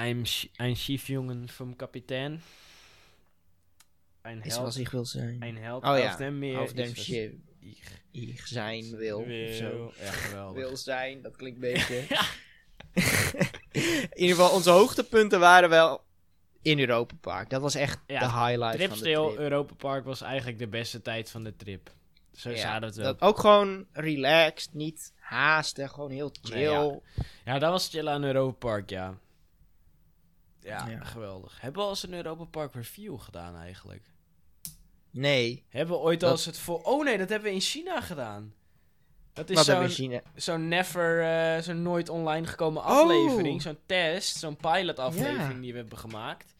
Speaker 1: I'm, Sch- ein Schiefjungen vom Kapitein. Ein
Speaker 2: Is
Speaker 1: Held.
Speaker 2: wat ik wil zijn.
Speaker 1: Ein Held.
Speaker 2: Oh ja,
Speaker 1: dem Meer
Speaker 2: dem
Speaker 1: was Ich
Speaker 2: zijn wil.
Speaker 1: wil. Ja, geweldig.
Speaker 2: Wil zijn, dat klinkt beter. In ieder geval, onze hoogtepunten waren wel in Europa Park. Dat was echt
Speaker 1: Ja,
Speaker 2: de highlight van de trip.
Speaker 1: Europa Park was eigenlijk de beste tijd van de trip. Zo
Speaker 2: Ja,
Speaker 1: we het wel.
Speaker 2: dat ook gewoon relaxed, niet haasten, gewoon heel chill.
Speaker 1: Nee, ja. Ja, dat was chill aan Europa Park, ja. Ja,
Speaker 2: Ja.
Speaker 1: geweldig. Hebben we al eens een Europa Park review gedaan eigenlijk?
Speaker 2: Nee,
Speaker 1: Hebben we ooit
Speaker 2: Dat-
Speaker 1: al eens het voor... Oh nee, dat hebben we in China gedaan. Dat is
Speaker 2: hebben
Speaker 1: zo'n zo'n never, eh, zo'n nooit online gekomen
Speaker 2: Oh.
Speaker 1: aflevering. Zo'n test, zo'n pilot aflevering
Speaker 2: Ja.
Speaker 1: die we hebben gemaakt.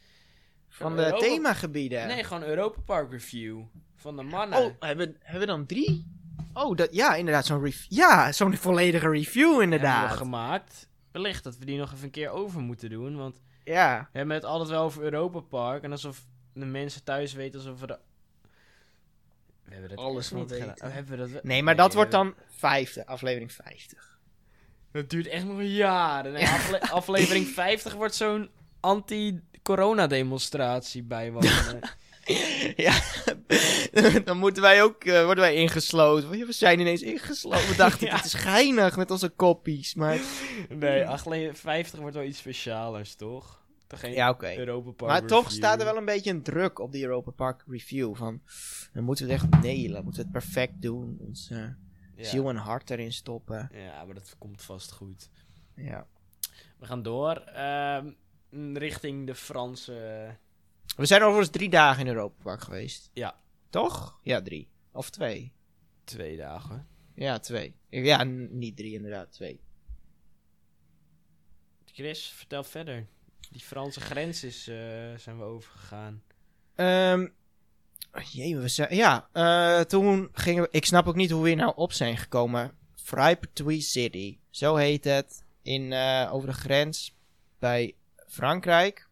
Speaker 2: Van de
Speaker 1: Europa-
Speaker 2: themagebieden.
Speaker 1: Nee, gewoon Europa Park review. Van de mannen.
Speaker 2: Oh, hebben, hebben we dan drie? Oh, dat, ja, inderdaad, zo'n review. Ja, zo'n volledige review
Speaker 1: hebben
Speaker 2: inderdaad.
Speaker 1: we gemaakt. Wellicht dat we die nog even een keer over moeten doen, want...
Speaker 2: Ja,
Speaker 1: We hebben het altijd wel over Europa Park. En alsof de mensen thuis weten alsof we de... We hebben dat
Speaker 2: Alles
Speaker 1: niet
Speaker 2: weten.
Speaker 1: gedaan. Oh, hebben we dat
Speaker 2: nee, maar dat wordt dan vijfde, aflevering 50.
Speaker 1: Dat duurt echt nog jaren. Nee, afle- aflevering 50 wordt zo'n anti-corona-demonstratie bijwonen.
Speaker 2: ja, dan moeten wij ook, eh, worden wij ingesloten. We zijn ineens ingesloten. We dachten,
Speaker 1: Ja.
Speaker 2: het is geinig met onze koppies, maar...
Speaker 1: nee, aflevering 50 wordt wel iets specialers, toch? Geen
Speaker 2: Ja, oké.
Speaker 1: Europa Park
Speaker 2: Maar toch staat er wel een beetje een druk op die Europa Park review. Van, dan moeten we het echt nailen. Moeten we het perfect doen. Ons
Speaker 1: Ja.
Speaker 2: ziel en hart erin stoppen.
Speaker 1: Ja, maar dat komt vast goed.
Speaker 2: Ja.
Speaker 1: We gaan door. ehm, richting de Franse...
Speaker 2: We zijn overigens drie dagen in Europa Park geweest.
Speaker 1: Ja.
Speaker 2: Toch? Ja, drie. Of twee.
Speaker 1: Twee dagen.
Speaker 2: Ja, twee. Ja, niet drie inderdaad, twee.
Speaker 1: Chris, vertel verder. Die Franse grens is, eh, zijn we overgegaan.
Speaker 2: Ehm jee, we zijn... Ja, eh, toen gingen we... Ik snap ook niet hoe we hier nou op zijn gekomen. Freipertuis City. Zo heet het. In, eh, over de grens bij Frankrijk.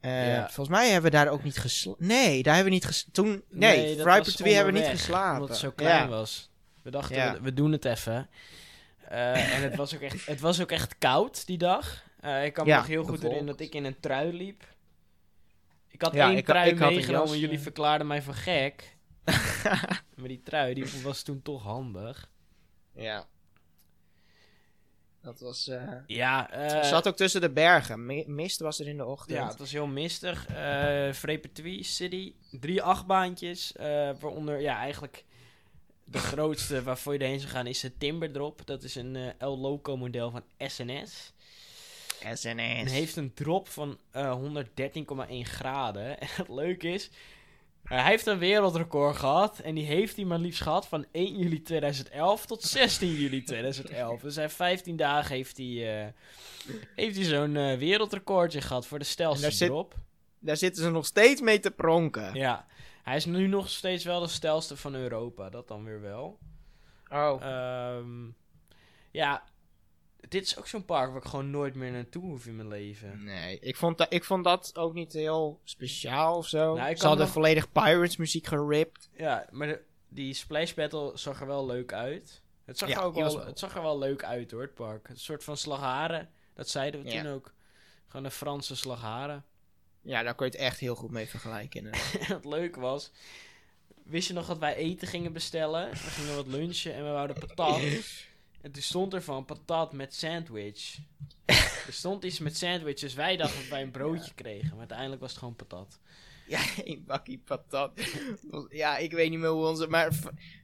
Speaker 2: Eh,
Speaker 1: Ja.
Speaker 2: Volgens mij hebben we daar ook niet geslapen. Nee, daar hebben we niet geslapen. Toen... Nee,
Speaker 1: dat
Speaker 2: Freipertuis
Speaker 1: was
Speaker 2: hebben we niet geslapen.
Speaker 1: Omdat het zo klein
Speaker 2: Ja.
Speaker 1: was. We dachten,
Speaker 2: Ja.
Speaker 1: we, we doen het even. Eh, en het was, ook echt, het was ook echt koud die dag. Eh, ik kan me nog heel goed herinneren dat ik in een trui liep. Ik had één
Speaker 2: ik
Speaker 1: trui
Speaker 2: ik
Speaker 1: meegenomen en jullie verklaarden mij voor gek. maar die trui, die was toen toch handig.
Speaker 2: Ja. Dat was... eh
Speaker 1: Ja, eh,
Speaker 2: het zat ook tussen de bergen. Mi- Mist was er in de ochtend.
Speaker 1: Ja, het was heel mistig. eh Frepertwie City, drie achtbaantjes. eh waaronder, ja, eigenlijk de grootste waarvoor je erheen zou gaan is de Timberdrop. Dat is een eh El Loco model van SNS. En
Speaker 2: SNS.
Speaker 1: heeft een drop van eh 113,1 graden. En het leuke is, hij heeft een wereldrecord gehad. En die heeft hij maar liefst gehad van 1 juli 2011 tot 16 juli 2011. Dus hij 15 dagen heeft hij, eh, heeft hij zo'n eh, wereldrecordje gehad voor de stelste
Speaker 2: daar zit-. Daar zitten ze nog steeds mee te pronken.
Speaker 1: Ja, hij is nu nog steeds wel de stelste van Europa. Dat dan weer wel.
Speaker 2: Oh.
Speaker 1: Ehm, ja, dit is ook zo'n park waar ik gewoon nooit meer naartoe hoef in mijn leven.
Speaker 2: Nee, ik vond, dat, ik vond dat ook niet heel speciaal of zo.
Speaker 1: Nou, ik
Speaker 2: ze hadden
Speaker 1: nog-
Speaker 2: volledig Pirates muziek geript.
Speaker 1: Ja, maar de- die Splash Battle zag er wel leuk uit. Het zag,
Speaker 2: Ja,
Speaker 1: er ook wel,
Speaker 2: wel-
Speaker 1: het zag er wel leuk uit hoor, het park. Een soort van slagharen, dat zeiden we
Speaker 2: Ja.
Speaker 1: toen ook. Gewoon een Franse slagharen.
Speaker 2: Ja, daar kun je het echt heel goed mee vergelijken.
Speaker 1: het leuke was, wist je nog dat wij eten gingen bestellen? We gingen wat lunchen en we wouden patat. En toen stond er van patat met sandwich. er stond iets met sandwich, dus wij dachten dat wij een broodje kregen. Maar uiteindelijk was het gewoon patat.
Speaker 2: ja, een bakkie patat. ja, ik weet niet meer hoe onze... Maar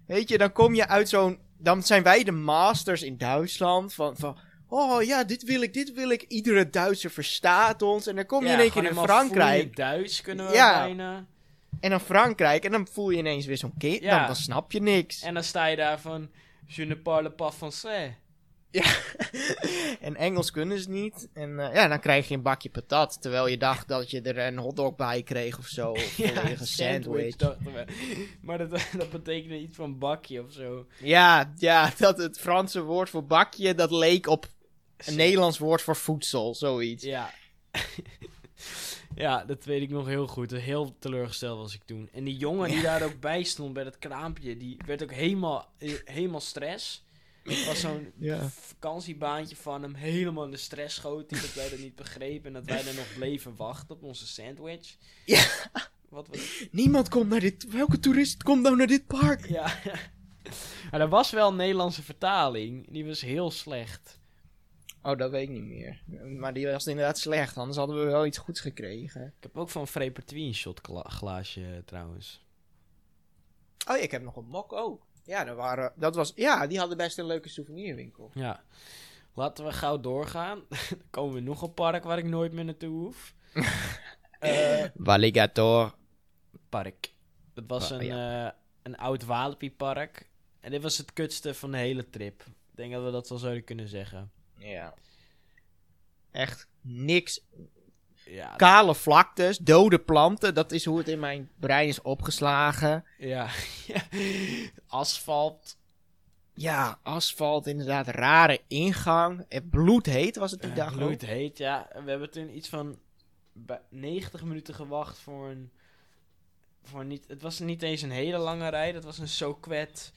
Speaker 2: weet je, dan kom je uit zo'n... Dan zijn wij de masters in Duitsland van... van Oh ja, dit wil ik, dit wil ik. Iedere Duitser verstaat ons. En dan kom je in één keer in Frankrijk.
Speaker 1: Duits kunnen we
Speaker 2: Ja.
Speaker 1: bijna.
Speaker 2: En dan Frankrijk. En dan voel je ineens weer zo'n kind.
Speaker 1: Ja.
Speaker 2: Dan, dan snap je niks.
Speaker 1: En dan sta je daar van, je ne parle pas français.
Speaker 2: En Engels kunnen ze niet. En eh, ja, dan krijg je een bakje patat. Terwijl je dacht dat je er een hotdog bij kreeg of zo. Of volledige sandwich.
Speaker 1: we. Maar dat, dat betekende iets van bakje of zo.
Speaker 2: Ja, ja, dat het Franse woord voor bakje, dat leek op een Nederlands woord voor voedsel, zoiets.
Speaker 1: Ja. Ja, dat weet ik nog heel goed. Heel teleurgesteld was ik toen. En die jongen die daar ook bij stond bij dat kraampje, die werd ook helemaal, helemaal stress. Het was zo'n
Speaker 2: Ja.
Speaker 1: vakantiebaantje van hem, helemaal in de stress schoot hij, dat wij dat niet begrepen en dat wij er nog bleven wachten op onze sandwich.
Speaker 2: Ja.
Speaker 1: Wat was
Speaker 2: Niemand komt naar dit... Welke toerist komt nou naar dit park?
Speaker 1: Ja. maar er was wel een Nederlandse vertaling, die was heel slecht.
Speaker 2: Oh, dat weet ik niet meer. Maar die was inderdaad slecht, anders hadden we wel iets goeds gekregen.
Speaker 1: Ik heb ook van Frepertwie een shot gla- glaasje eh, trouwens.
Speaker 2: Oh, ik heb nog een mok ook. Ja, dat, waren, dat was, ja, die hadden best een leuke souvenirwinkel.
Speaker 1: Ja. Laten we gauw doorgaan. Dan komen we nog een park waar ik nooit meer naartoe hoef. Eh,
Speaker 2: Walligator.
Speaker 1: park. Dat was
Speaker 2: Wa-
Speaker 1: een, eh, een oud Walibi-park. En dit was het kutste van de hele trip. Ik denk dat we dat wel zouden kunnen zeggen.
Speaker 2: Ja. Echt niks.
Speaker 1: Ja,
Speaker 2: Kale vlaktes, dode planten, dat is hoe het in mijn brein is opgeslagen.
Speaker 1: ja. asfalt.
Speaker 2: Ja, asfalt, inderdaad, rare ingang. Het bloedheet was het die
Speaker 1: Uh,
Speaker 2: dag ook.
Speaker 1: bloed heet, ja. We hebben toen iets van bij 90 minuten gewacht voor een... Voor niet, het was niet eens een hele lange rij. Dat was een Soquet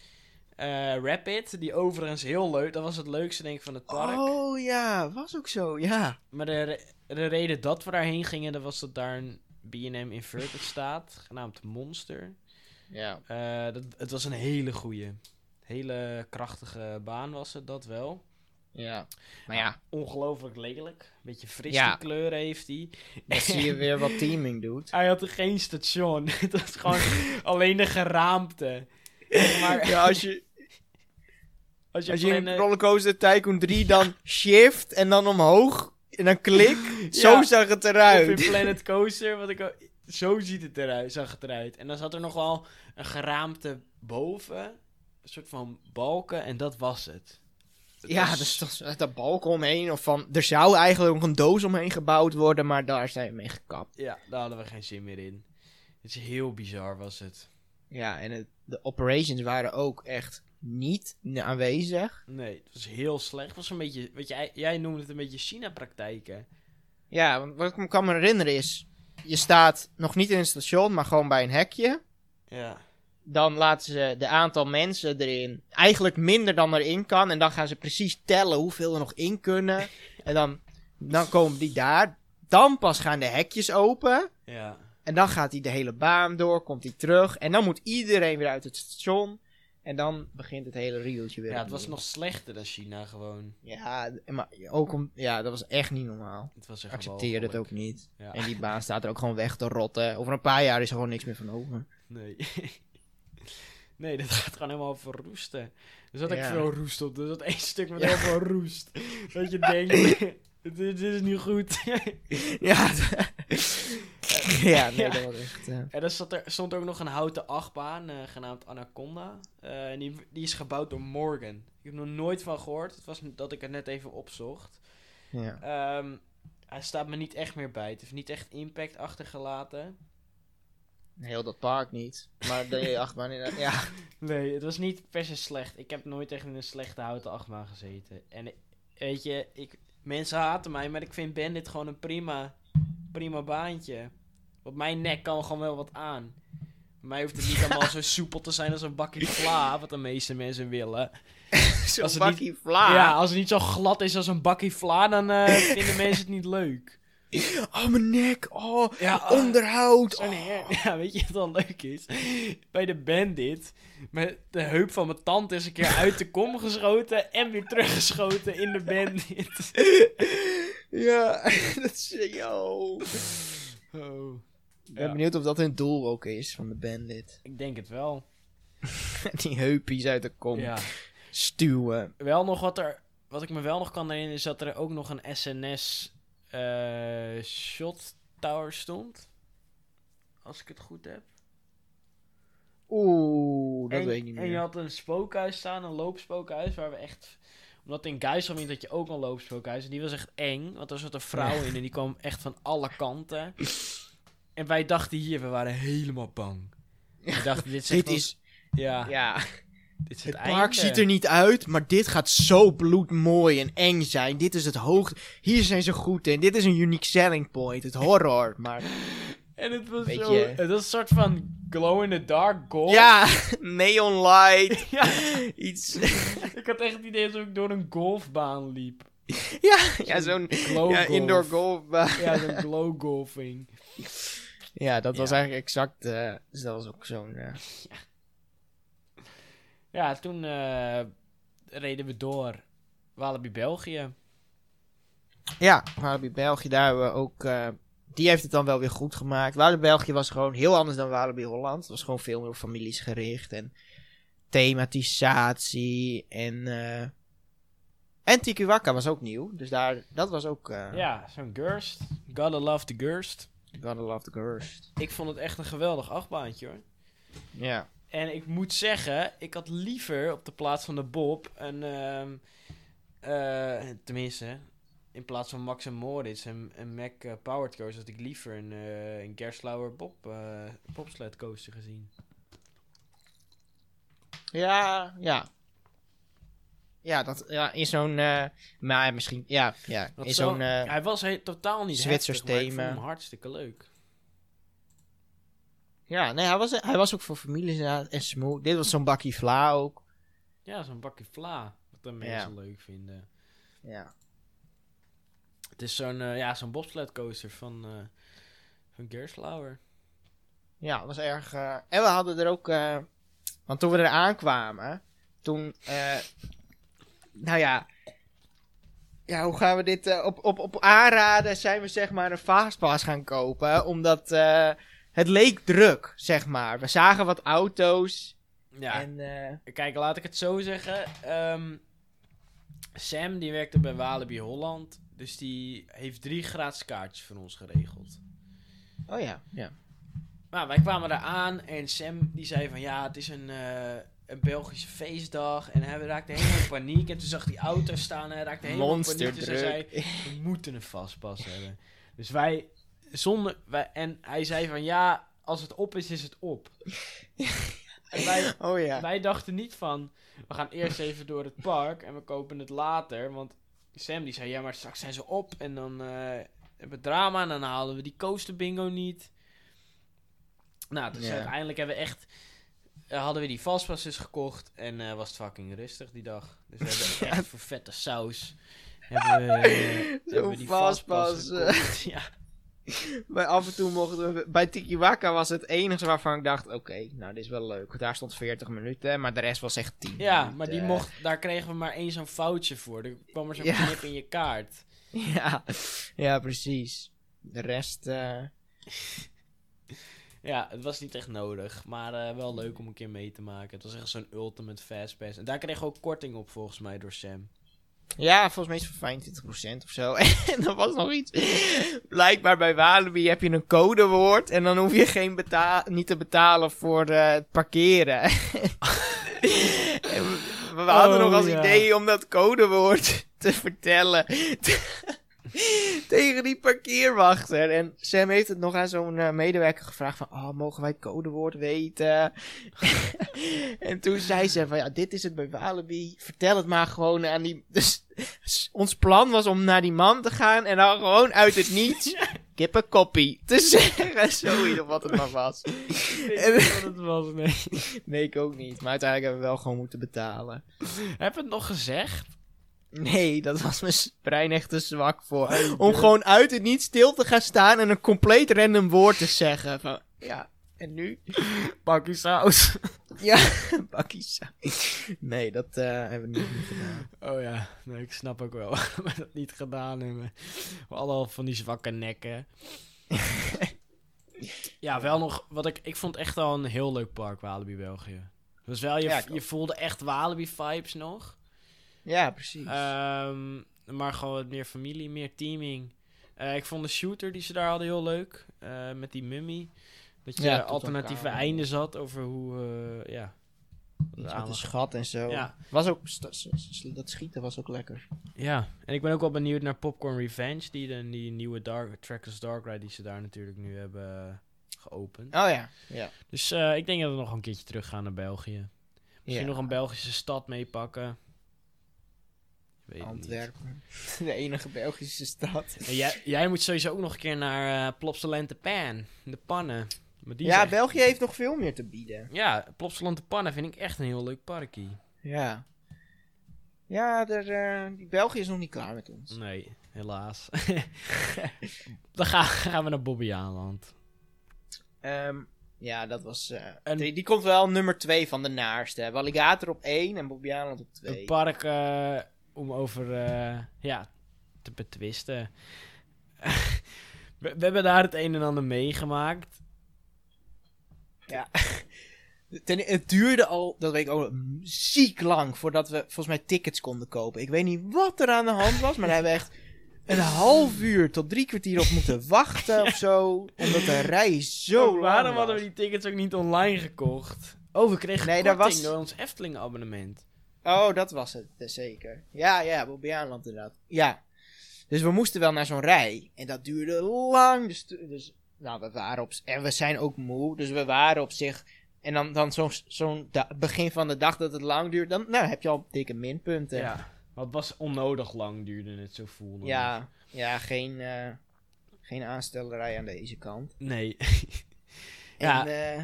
Speaker 1: eh Rapid. Die overigens heel leuk... Dat was het leukste denk ik van het park.
Speaker 2: Oh ja, was ook zo, ja.
Speaker 1: Maar de, de reden dat we daarheen gingen... Dat was dat daar een B&M Inverted staat. Genaamd Monster.
Speaker 2: Ja.
Speaker 1: Eh, dat, het was een hele goeie. Hele krachtige baan was het, dat wel.
Speaker 2: Ja. Maar ja,
Speaker 1: Ongelooflijk lelijk. Beetje frisse
Speaker 2: Ja.
Speaker 1: kleur heeft hij.
Speaker 2: dan zie je weer wat teaming doet.
Speaker 1: Hij had er geen station. Het was gewoon alleen de geraamte. Maar
Speaker 2: Ja, als je,
Speaker 1: als je,
Speaker 2: als je in
Speaker 1: plannen-
Speaker 2: Rollercoaster Tycoon 3 dan shift en dan omhoog en dan klik, zo
Speaker 1: Ja.
Speaker 2: zag het
Speaker 1: Of
Speaker 2: eruit.
Speaker 1: in Planet Coaster, wat ik zo ziet het eruit, zag het eruit. En dan zat er nog wel een geraamte boven, een soort van balken, en dat was het.
Speaker 2: Ja,
Speaker 1: was-
Speaker 2: dus toch dat balk omheen. Of van, er zou eigenlijk nog een doos omheen gebouwd worden, maar daar zijn we mee gekapt.
Speaker 1: Ja, daar hadden we geen zin meer in. Het is heel bizar, was het.
Speaker 2: Ja, en het, de operations waren ook echt niet aanwezig.
Speaker 1: Nee, het was heel slecht. Het was een beetje, wat jij, jij noemde het een beetje China-praktijken.
Speaker 2: Ja, want wat ik me kan me herinneren is, je staat nog niet in een station, maar gewoon bij een hekje.
Speaker 1: Ja.
Speaker 2: Dan laten ze de aantal mensen erin eigenlijk minder dan erin kan. En dan gaan ze precies tellen hoeveel er nog in kunnen. En dan, dan komen die daar. Dan pas gaan de hekjes open.
Speaker 1: Ja.
Speaker 2: En dan gaat hij de hele baan door, komt hij terug. En dan moet iedereen weer uit het station. En dan begint het hele riedeltje weer.
Speaker 1: Ja, het was nog slechter dan China gewoon.
Speaker 2: Ja, maar ook om... Ja, dat was echt niet normaal.
Speaker 1: Het was
Speaker 2: Ik
Speaker 1: echt
Speaker 2: accepteer het ook niet.
Speaker 1: Ja.
Speaker 2: En die baan staat er ook gewoon weg te rotten. Over een paar jaar is er gewoon niks meer van over.
Speaker 1: Nee. nee, dat gaat gewoon helemaal verroesten. Er zat ook
Speaker 2: Ja.
Speaker 1: veel roest op. Er zat één stuk met heel veel roest. Dat je denkt, dit, dit is niet goed.
Speaker 2: Ja, ja nee, dat was echt...
Speaker 1: en er stond, er stond ook nog een houten achtbaan, eh, genaamd Anaconda. Eh, en die, die is gebouwd door Morgan. Ik heb er nog nooit van gehoord. Het was dat ik het net even opzocht.
Speaker 2: ja.
Speaker 1: Ehm, hij staat me niet echt meer bij. Het heeft niet echt impact achtergelaten.
Speaker 2: Heel dat park niet. Maar de achtbaan inderdaad, ja.
Speaker 1: Nee, het was niet per se slecht. Ik heb nooit echt in een slechte houten achtbaan gezeten. En weet je, ik, mensen haten mij, maar ik vind Bandit gewoon een prima, prima baantje. Mijn nek kan gewoon wel wat aan. Bij mij hoeft het niet allemaal zo soepel te zijn als een bakje vla, wat de meeste mensen willen.
Speaker 2: Zo'n
Speaker 1: het
Speaker 2: bakkie vla.
Speaker 1: Ja, als het niet zo glad is als een bakje vla, dan eh, vinden mensen het niet leuk.
Speaker 2: Oh, mijn nek. Oh,
Speaker 1: Ja, oh,
Speaker 2: onderhoud. Oh.
Speaker 1: Ja, weet je wat dan leuk is? Bij de bandit, met de heup van mijn tand is een keer uit de kom geschoten en weer teruggeschoten in de bandit.
Speaker 2: Ja, dat is... Yo.
Speaker 1: Oh.
Speaker 2: Ik ben benieuwd of dat hun doel ook is van de bandit.
Speaker 1: Ik denk het wel.
Speaker 2: Die heupjes uit de kom
Speaker 1: Ja.
Speaker 2: stuwen.
Speaker 1: Wel nog wat er, wat ik me wel nog kan herinneren is dat er ook nog een SNS eh, shot tower stond. Als ik het goed heb.
Speaker 2: Oeh, dat
Speaker 1: en,
Speaker 2: weet ik niet
Speaker 1: En je
Speaker 2: meer.
Speaker 1: had een spookhuis staan, een loopspookhuis, waar we echt... Omdat in Geiselwind had je ook een loopspookhuis. En die was echt eng, want er zat een vrouw in en die kwam echt van alle kanten. En wij dachten hier, we waren helemaal bang. We dachten, dit is, echt
Speaker 2: Dit
Speaker 1: ons-
Speaker 2: is...
Speaker 1: Ja,
Speaker 2: Ja,
Speaker 1: dit is
Speaker 2: het
Speaker 1: het,
Speaker 2: park ziet er niet uit, maar dit gaat zo bloedmooi en eng zijn. Dit is het hoogte. Hier zijn ze goed in. Dit is een unique selling point. Het horror, maar...
Speaker 1: En het was zo... Het was een soort van glow-in-the-dark gold.
Speaker 2: Ja, neon light.
Speaker 1: Ja,
Speaker 2: Iets...
Speaker 1: ik had echt het idee alsof ik door een golfbaan liep.
Speaker 2: ja, ja zo'n
Speaker 1: Glow
Speaker 2: ja,
Speaker 1: golf.
Speaker 2: indoor golfbaan.
Speaker 1: Ja, zo'n glow golfing.
Speaker 2: Ja, dat was
Speaker 1: Ja.
Speaker 2: eigenlijk exact... eh, dus dat was ook zo'n... eh,
Speaker 1: Ja, toen eh, reden we door Walibi België.
Speaker 2: Ja, Walibi België, daar hebben we ook... die heeft het dan wel weer goed gemaakt. Walibi België was gewoon heel anders dan Walibi Holland. Het was gewoon veel meer op families gericht. En thematisatie. En... en Tiki Waka was ook nieuw. Dus daar, dat was ook...
Speaker 1: Ja, zo'n Gurst. Gotta love the Gurst.
Speaker 2: Gotta love the Ghost.
Speaker 1: Ik vond het echt een geweldig achtbaantje hoor.
Speaker 2: Ja.
Speaker 1: En ik moet zeggen, ik had liever op de plaats van de Bob een... ehm, eh, tenminste, in plaats van Max en Moritz en, en Mac eh, Powered Coaster... had ik liever een, eh een Gerslauer Bob, bobsled coaster gezien.
Speaker 2: Ja, ja. Ja, dat, ja in zo'n... eh maar misschien... Ja, ja. In
Speaker 1: zo-
Speaker 2: zo'n... eh,
Speaker 1: hij was he- totaal niet
Speaker 2: Zwitsers thema.
Speaker 1: hem hartstikke leuk.
Speaker 2: ja, nee, hij was, hij was ook voor families. En smooth. Dit was zo'n bakkie vla ook.
Speaker 1: Ja, zo'n bakje vla, wat de mensen leuk vinden.
Speaker 2: Ja.
Speaker 1: Het is zo'n eh, ja, zo'n bobsled coaster van, eh van Gerslauer.
Speaker 2: Ja, dat was erg. en we hadden er ook. want toen we er aankwamen. Toen. Nou ja. Ja, hoe gaan we dit. eh, op, op, op aanraden zijn we zeg maar een fastpass gaan kopen. Omdat. eh, het leek druk, zeg maar. We zagen wat auto's.
Speaker 1: Ja,
Speaker 2: En. eh,
Speaker 1: kijk, laat ik het zo zeggen. Ehm, Sam, die werkte bij Walibi Holland. Dus die heeft drie gratis kaartjes voor ons geregeld.
Speaker 2: oh ja, ja.
Speaker 1: Maar wij kwamen daar aan en Sam die zei van ja, het is een, een Belgische feestdag. En hij raakte helemaal in paniek. En toen zag die auto staan en hij raakte helemaal in paniek. Dus hij zei, we moeten een vastpas hebben. Dus wij, zonder, wij, en hij zei van ja, als het op is, is het op. en wij,
Speaker 2: Oh ja.
Speaker 1: wij dachten niet van, we gaan eerst even door het park en we kopen het later. Want Sam die zei, ja maar straks zijn ze op en dan eh, hebben we drama en dan halen we die coaster bingo niet. Nou, dus uiteindelijk hebben we echt, hadden we die vastpas dus gekocht en eh, was het fucking rustig die dag. Dus we hebben echt voor vette saus hebben we, eh, hebben we die vastpas
Speaker 2: eh.
Speaker 1: Ja.
Speaker 2: bij af en toe mochten we... Bij Tikiwaka was het enige waarvan ik dacht... Oké, nou, dit is wel leuk. Daar stond 40 minuten, maar de rest was echt 10
Speaker 1: Ja,
Speaker 2: minuten.
Speaker 1: maar die mocht, daar kregen we maar één zo'n foutje voor. Er kwam er zo'n
Speaker 2: Ja.
Speaker 1: knip in je kaart.
Speaker 2: Ja, ja, precies. De rest... eh,
Speaker 1: Ja, het was niet echt nodig. Maar eh, wel leuk om een keer mee te maken. Het was echt zo'n ultimate fastpass. En daar kregen we ook korting op volgens mij door Sam.
Speaker 2: Ja, volgens mij is het voor 25% of zo. En er was nog iets. Blijkbaar bij Walibi heb je een codewoord. En dan hoef je geen niet te betalen voor eh, het parkeren. En we, we hadden
Speaker 1: Oh,
Speaker 2: nog als
Speaker 1: ja.
Speaker 2: idee om dat codewoord te vertellen. Tegen die parkeerwachter. En Sam heeft het nog aan zo'n eh, medewerker gevraagd van... Oh, mogen wij het codewoord weten? en toen zei ze van... Ja, dit is het bij Walibi. Vertel het maar gewoon aan die... Dus ons plan was om naar die man te gaan... En dan gewoon uit het niets... Kippenkopie te zeggen. Zoiets of wat het maar was.
Speaker 1: Ik niet wat het was, nee.
Speaker 2: Nee, ik ook niet. Maar uiteindelijk hebben we wel gewoon moeten betalen.
Speaker 1: Heb het nog gezegd?
Speaker 2: Nee, dat was mijn brein echt te zwak voor. Om gewoon uit het niet stil te gaan staan en een compleet random woord te zeggen. Van, ja, en nu?
Speaker 1: Bakkie saus.
Speaker 2: Ja, bakkie saus. Nee, dat eh, hebben we niet, niet gedaan.
Speaker 1: Oh ja, nee, ik snap ook wel waarom we dat niet gedaan hebben. We hadden al van die zwakke nekken. ja, wel nog, wat ik, ik vond echt al een heel leuk park, Walibi België. Dus wel, je,
Speaker 2: Ja,
Speaker 1: je voelde echt Walibi-vibes nog.
Speaker 2: Ja, precies.
Speaker 1: Ehm, maar gewoon meer familie, meer teaming. Eh, ik vond de shooter die ze daar hadden heel leuk. eh, met die mummy. Dat je
Speaker 2: Ja,
Speaker 1: alternatieve
Speaker 2: elkaar.
Speaker 1: einden zat over hoe, eh, ja...
Speaker 2: Een schat en zo.
Speaker 1: Ja.
Speaker 2: Was ook, dat schieten was ook lekker.
Speaker 1: Ja, en ik ben ook wel benieuwd naar Popcorn Revenge, die, de, die nieuwe Dark, Trackers Dark Ride die ze daar natuurlijk nu hebben geopend.
Speaker 2: Oh ja, ja.
Speaker 1: Dus ik denk dat we nog een keertje terug gaan naar België. Misschien
Speaker 2: ja.
Speaker 1: nog een Belgische stad meepakken. Weet.
Speaker 2: Antwerpen. De enige Belgische stad.
Speaker 1: En jij, jij moet sowieso ook nog een keer naar uh, Plopsaland de Pan, de pannen. Maar die
Speaker 2: Ja,
Speaker 1: echt-
Speaker 2: België heeft nog veel meer te bieden.
Speaker 1: Ja, Plopsaland de Pannen vind ik echt een heel leuk parkje.
Speaker 2: Ja. Ja, er, eh, die België is nog niet klaar met ons.
Speaker 1: Nee, helaas. Dan gaan, gaan we naar Bobbejaanland.
Speaker 2: Ehm, ja, dat was... eh, die, die komt wel nummer 2 van de naarste. Alligator op 1 en Bobbejaanland op 2.
Speaker 1: Een park om over, eh, ja, te betwisten. we, we hebben daar het een en ander meegemaakt.
Speaker 2: Ten, het duurde al, dat weet ik ook, ziek lang voordat we volgens mij tickets konden kopen. Ik weet niet wat er aan de hand was, maar daar hebben we echt een half uur tot drie kwartier op moeten wachten of zo. Omdat de rij zo
Speaker 1: Oh,
Speaker 2: lang
Speaker 1: waarom
Speaker 2: was.
Speaker 1: hadden we die tickets ook niet online gekocht? Oh, we kregen
Speaker 2: Nee,
Speaker 1: korting
Speaker 2: was-
Speaker 1: door ons Efteling abonnement.
Speaker 2: Oh, dat was het, eh, zeker. Ja, ja, Bobbejaanland inderdaad. Ja. Dus we moesten wel naar zo'n rij. En dat duurde lang. Dus, dus nou, we waren op... En we zijn ook moe, dus we waren op zich... En dan, dan zo'n begin van de dag dat het lang duurt, dan nou, heb je al dikke minpunten.
Speaker 1: Ja. Het was onnodig lang, duurde het zo voelde.
Speaker 2: Ja, ja geen, eh, geen aanstellerij aan deze kant.
Speaker 1: Nee.
Speaker 2: En,
Speaker 1: Ja.
Speaker 2: eh,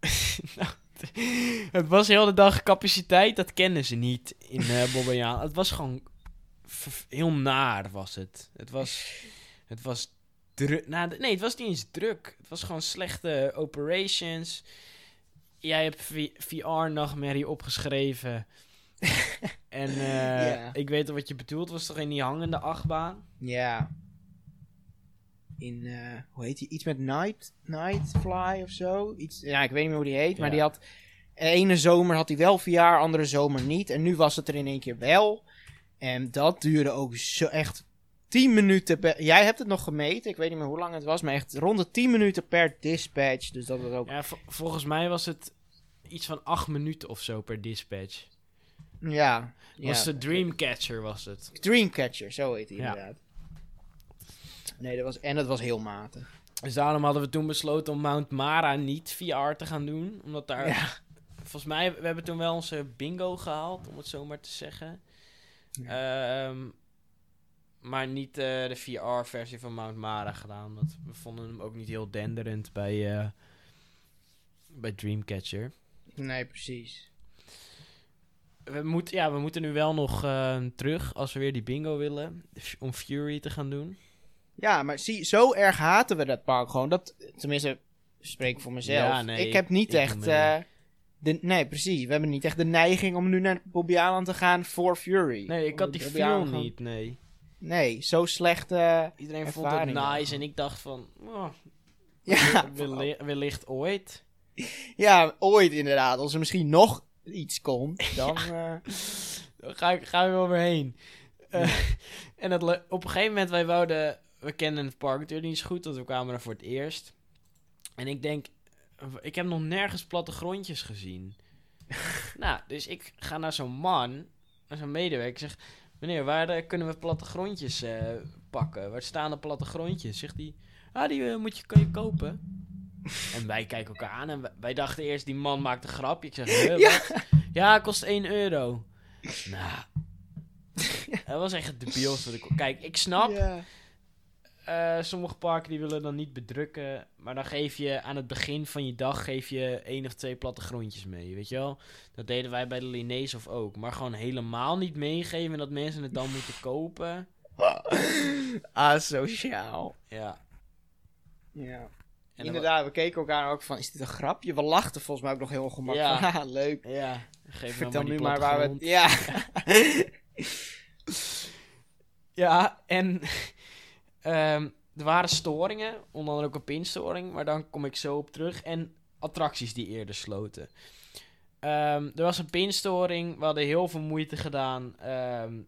Speaker 1: Nou, het was heel de dag capaciteit, dat kennen ze niet in uh, Bobbejaanland. Het was gewoon heel naar was het. Het was, het was druk. Nou, nee, het was niet eens druk. Het was gewoon slechte operations. Jij hebt VR-nachtmerrie opgeschreven. en eh, ik weet al wat je bedoelt. Was toch in die hangende achtbaan?
Speaker 2: ja. In, eh, hoe heet die? Iets met Night, Nightfly of zo? Iets, ja, ik weet niet meer hoe die heet, maar die had... Ene zomer had hij wel VR, andere zomer niet. En nu was het er in één keer wel. En dat duurde ook zo echt 10 minuten per... Jij hebt het nog gemeten, ik weet niet meer hoe lang het was, maar echt rond de 10 minuten per dispatch. Dus dat was ook...
Speaker 1: Ja, vo- volgens mij was het iets van acht minuten of zo per dispatch.
Speaker 2: Ja.
Speaker 1: Was
Speaker 2: ja.
Speaker 1: de Dreamcatcher was het.
Speaker 2: Dreamcatcher, zo heet hij
Speaker 1: Ja.
Speaker 2: inderdaad. Nee, dat was, en dat was heel matig.
Speaker 1: Dus daarom hadden we toen besloten om Mount Mara niet VR te gaan doen. Omdat daar...
Speaker 2: Ja.
Speaker 1: Volgens mij, we hebben toen wel onze bingo gehaald, om het zo maar te zeggen. Ehm, maar niet eh, de VR-versie van Mount Mara gedaan. Want we vonden hem ook niet heel denderend bij, eh, bij Dreamcatcher.
Speaker 2: Nee, precies.
Speaker 1: We, moet, ja, we moeten nu wel nog eh, terug als we weer die bingo willen. Om Fury te gaan doen.
Speaker 2: Ja, maar zie, zo erg haten we dat park gewoon. Dat, tenminste, spreek voor mezelf.
Speaker 1: Ja, nee,
Speaker 2: ik heb niet
Speaker 1: ik
Speaker 2: echt... eh, de, nee, precies. We hebben niet echt de neiging om nu naar Bobby Aland te gaan voor Fury.
Speaker 1: Nee, ik had die film niet, nee.
Speaker 2: Nee, zo slecht...
Speaker 1: Iedereen vond het nice
Speaker 2: dan.
Speaker 1: en ik dacht van... Oh,
Speaker 2: ja,
Speaker 1: welli- wellicht ooit.
Speaker 2: ja, ooit inderdaad. Als er misschien nog iets komt, dan... eh,
Speaker 1: Daar ga ik, ga ik wel weer heen. Eh, en dat op een gegeven moment, wij wouden... We kenden het park natuurlijk niet zo goed, want we kwamen er voor het eerst. En ik denk, ik heb nog nergens plattegrondjes gezien. nou, dus ik ga naar zo'n man, naar zo'n medewerker. Zeg, meneer, waar eh, kunnen we plattegrondjes eh pakken? Waar staan de plattegrondjes? Zegt hij, ah, die eh, moet je, kan je kopen. en wij kijken elkaar aan en wij, wij dachten eerst, die man maakt een grapje. Ik zeg,
Speaker 2: Ja.
Speaker 1: wat? Ja, kost 1 euro. Nou, dat was echt het debielste. wat ik- Kijk, ik snap. Eh, sommige parken die willen dan niet bedrukken. Maar dan geef je aan het begin van je dag geef je één of twee plattegrondjes mee, weet je wel? Dat deden wij bij de Linnaeus of ook. Maar gewoon helemaal niet meegeven en dat mensen het dan moeten kopen.
Speaker 2: Asociaal.
Speaker 1: Ja.
Speaker 2: Ja.
Speaker 1: En
Speaker 2: Inderdaad, we keken elkaar ook van, is dit een grapje? We lachten volgens mij ook nog heel ongemakkelijk.
Speaker 1: Ja.
Speaker 2: Leuk.
Speaker 1: Ja, geef
Speaker 2: Vertel
Speaker 1: maar die
Speaker 2: nu maar waar we... Ja.
Speaker 1: Ja, en ehm, er waren storingen, onder andere ook een pinstoring, maar dan kom ik zo op terug. En attracties die eerder sloten. Ehm, er was een pinstoring, we hadden heel veel moeite gedaan. Ehm,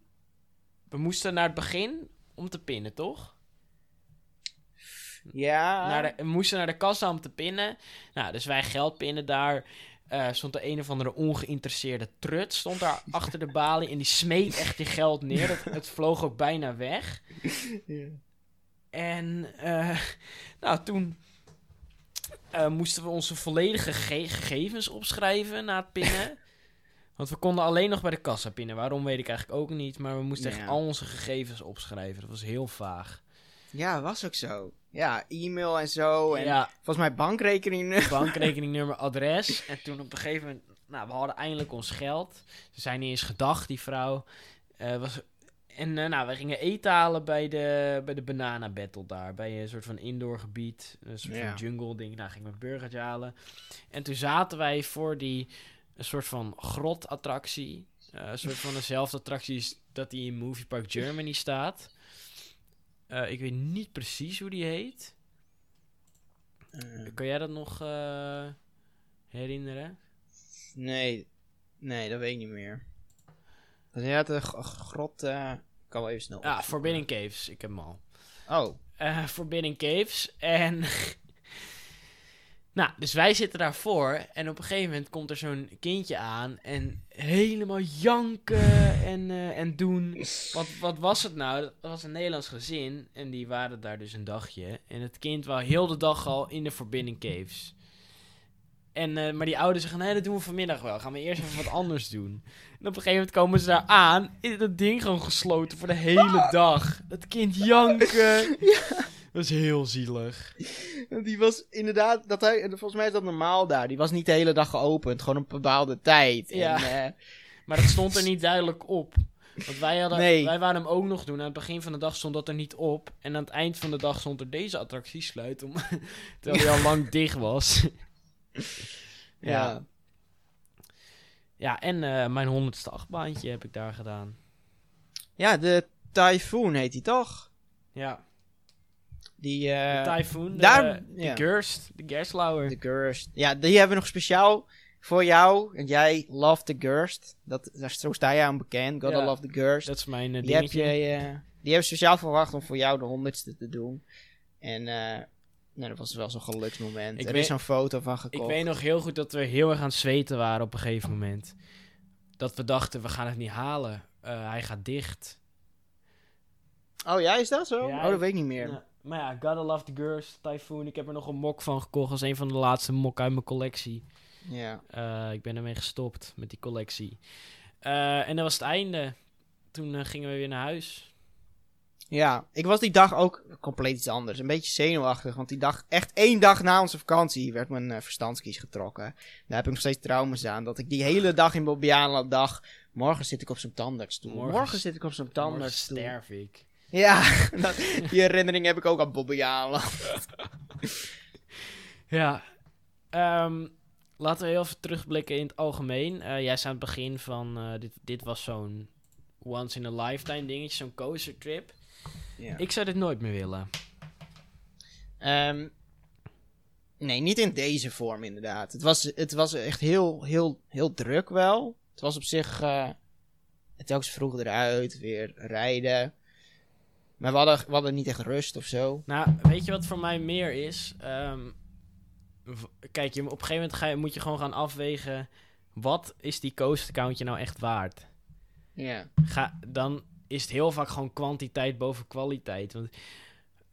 Speaker 1: we moesten naar het begin om te pinnen, toch?
Speaker 2: ja.
Speaker 1: Naar de, we moesten naar de kassa om te pinnen. Nou, dus wij geld pinnen daar. eh, stond er een of andere ongeïnteresseerde trut. Stond daar achter de balie en die smeet echt je geld neer. Het, het vloog ook bijna weg.
Speaker 2: Ja.
Speaker 1: En eh, nou, toen eh, moesten we onze volledige ge- gegevens opschrijven na het pinnen. Want we konden alleen nog bij de kassa pinnen. Waarom weet ik eigenlijk ook niet. Maar we moesten echt al onze gegevens opschrijven. Dat was heel vaag.
Speaker 2: Ja, was ook zo. Ja, e-mail en zo. En
Speaker 1: ja,
Speaker 2: volgens mij bankrekening.
Speaker 1: bankrekeningnummer, adres. En toen op een gegeven moment, nou, we hadden eindelijk ons geld. Ze zijn niet eens gedacht, die vrouw. Eh, was, en eh, nou, we gingen eten halen bij de, bij de Banana Battle daar. Bij een soort van indoor gebied. Een soort van jungle ding. Nou, gingen we een burgertje halen. En toen zaten wij voor die, een soort van grot-attractie. Eh, een soort van dezelfde attractie dat die in Movie Park Germany staat. Eh, ik weet niet precies hoe die heet. Kan jij dat nog herinneren?
Speaker 2: nee, nee, dat weet ik niet meer. Dat is inderdaad een grot. ik kan wel even snel.
Speaker 1: Ja,
Speaker 2: opzoeken.
Speaker 1: Forbidden Caves. Ik heb hem al.
Speaker 2: Oh,
Speaker 1: Eh Forbidden Caves. En... nou, dus wij zitten daarvoor. En op een gegeven moment komt er zo'n kindje aan. En helemaal janken en, eh, en doen. Wat, wat was het nou? Dat was een Nederlands gezin. En die waren daar dus een dagje. En het kind was heel de dag al in de Forbidden Caves. En, eh, maar die ouders zeggen, nee, dat doen we vanmiddag wel. Gaan we eerst even wat anders doen. En op een gegeven moment komen ze daar aan. Is dat ding gewoon gesloten voor de hele dag. Dat kind janken. Dat is heel zielig.
Speaker 2: die was inderdaad. Dat hij, volgens mij is dat normaal daar. Die was niet de hele dag geopend, gewoon een bepaalde tijd.
Speaker 1: Ja.
Speaker 2: En, eh,
Speaker 1: Maar dat stond er niet duidelijk op. Want wij, hadden,
Speaker 2: Nee.
Speaker 1: wij waren hem ook nog doen. Aan het begin van de dag stond dat er niet op. En aan het eind van de dag stond er deze attractie sluit. Om, terwijl hij al lang dicht was. Ja.
Speaker 2: ja.
Speaker 1: En eh, mijn honderdste achtbaantje heb ik daar gedaan.
Speaker 2: Ja, de Typhoon heet die toch?
Speaker 1: Ja,
Speaker 2: Die, eh
Speaker 1: de Typhoon, de,
Speaker 2: daar-
Speaker 1: de
Speaker 2: ja.
Speaker 1: Gerst, de Gerstlauer.
Speaker 2: de Gurst. Ja, die hebben we nog speciaal voor jou. En jij love the Gurst. Dat, daar, zo sta je aan bekend. Gotta
Speaker 1: Ja.
Speaker 2: love the Gurst.
Speaker 1: Dat is mijn eh,
Speaker 2: die, heb
Speaker 1: dingetje.
Speaker 2: je, eh, die hebben speciaal verwacht om voor jou de honderdste te doen. En eh nou, dat was wel zo'n geluksmoment.
Speaker 1: Ik
Speaker 2: er
Speaker 1: weet-
Speaker 2: is zo'n foto van
Speaker 1: Ik
Speaker 2: gekocht.
Speaker 1: weet nog heel goed dat we heel erg aan het zweten waren op een gegeven moment. Dat we dachten, we gaan het niet halen. Eh, hij gaat dicht.
Speaker 2: Oh ja, is dat zo?
Speaker 1: Ja,
Speaker 2: oh, dat weet ik niet meer.
Speaker 1: Maar ja, Gotta Love the Girls, Typhoon. Ik heb er nog een mok van gekocht als een van de laatste mokken uit mijn collectie.
Speaker 2: Ja.
Speaker 1: Eh, ik ben ermee gestopt met die collectie. Eh, en dat was het einde. Toen gingen we weer naar huis.
Speaker 2: Ja, ik was die dag ook compleet iets anders. Een beetje zenuwachtig, want die dag, echt één dag na onze vakantie, werd mijn eh, verstandskies getrokken. Daar heb ik nog steeds trauma's aan. Dat ik die hele dag in Bobbejaanland dacht, morgen zit ik op zo'n tandartsstoel.
Speaker 1: Morgen
Speaker 2: Morgen, zit ik op zo'n tandartsstoel.
Speaker 1: sterf ik.
Speaker 2: Ja, dat- die herinnering heb ik ook aan Bobby Aland.
Speaker 1: Ja. Ehm, laten we heel even terugblikken in het algemeen. Eh, jij zei aan het begin van, eh, dit, dit was zo'n once in a lifetime dingetje, zo'n coaster trip.
Speaker 2: Ja.
Speaker 1: Ik zou dit nooit meer willen.
Speaker 2: Ehm, nee, niet in deze vorm inderdaad. Het was, het was echt heel, heel, heel druk wel. Het was op zich uh, telkens vroeg eruit, weer rijden. Maar we hadden, we hadden niet echt rust of zo.
Speaker 1: Nou, weet je wat voor mij meer is? Ehm, kijk, je, op een gegeven moment ga je, moet je gewoon gaan afwegen... wat is die coaster accountje nou echt waard?
Speaker 2: Ja.
Speaker 1: Ga, dan is het heel vaak gewoon kwantiteit boven kwaliteit. Want,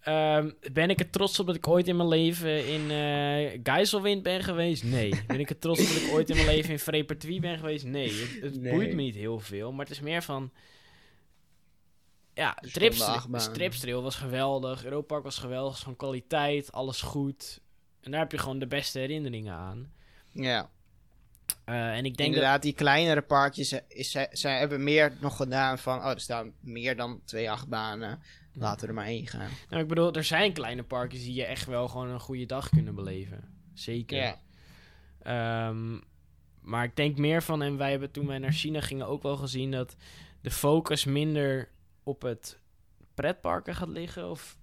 Speaker 1: ehm, ben ik er trots op dat ik ooit in mijn leven in eh Geiselwind ben geweest? Nee. Ben ik er trots op dat ik ooit in mijn leven in Frepertwie ben geweest? Nee. Het, het
Speaker 2: Nee.
Speaker 1: boeit me niet heel veel, maar het is meer van... Ja,
Speaker 2: De
Speaker 1: Trips,
Speaker 2: stomme achtbaan.
Speaker 1: Stripstrail was geweldig, Europark was geweldig, gewoon kwaliteit, alles goed. En daar heb je gewoon de beste herinneringen aan.
Speaker 2: Ja.
Speaker 1: Eh, en ik denk dat...
Speaker 2: Inderdaad, die kleinere parkjes, eh, is, zij, hebben meer nog gedaan van... Oh, er staan meer dan twee achtbanen. Laten we er maar één gaan.
Speaker 1: Nou, ik bedoel, er zijn kleine parkjes die je echt wel gewoon een goede dag kunnen beleven. Zeker. Ehm, maar ik denk meer van, en wij hebben toen wij naar China gingen ook wel gezien dat de focus minder op het pretparken gaat liggen. Of,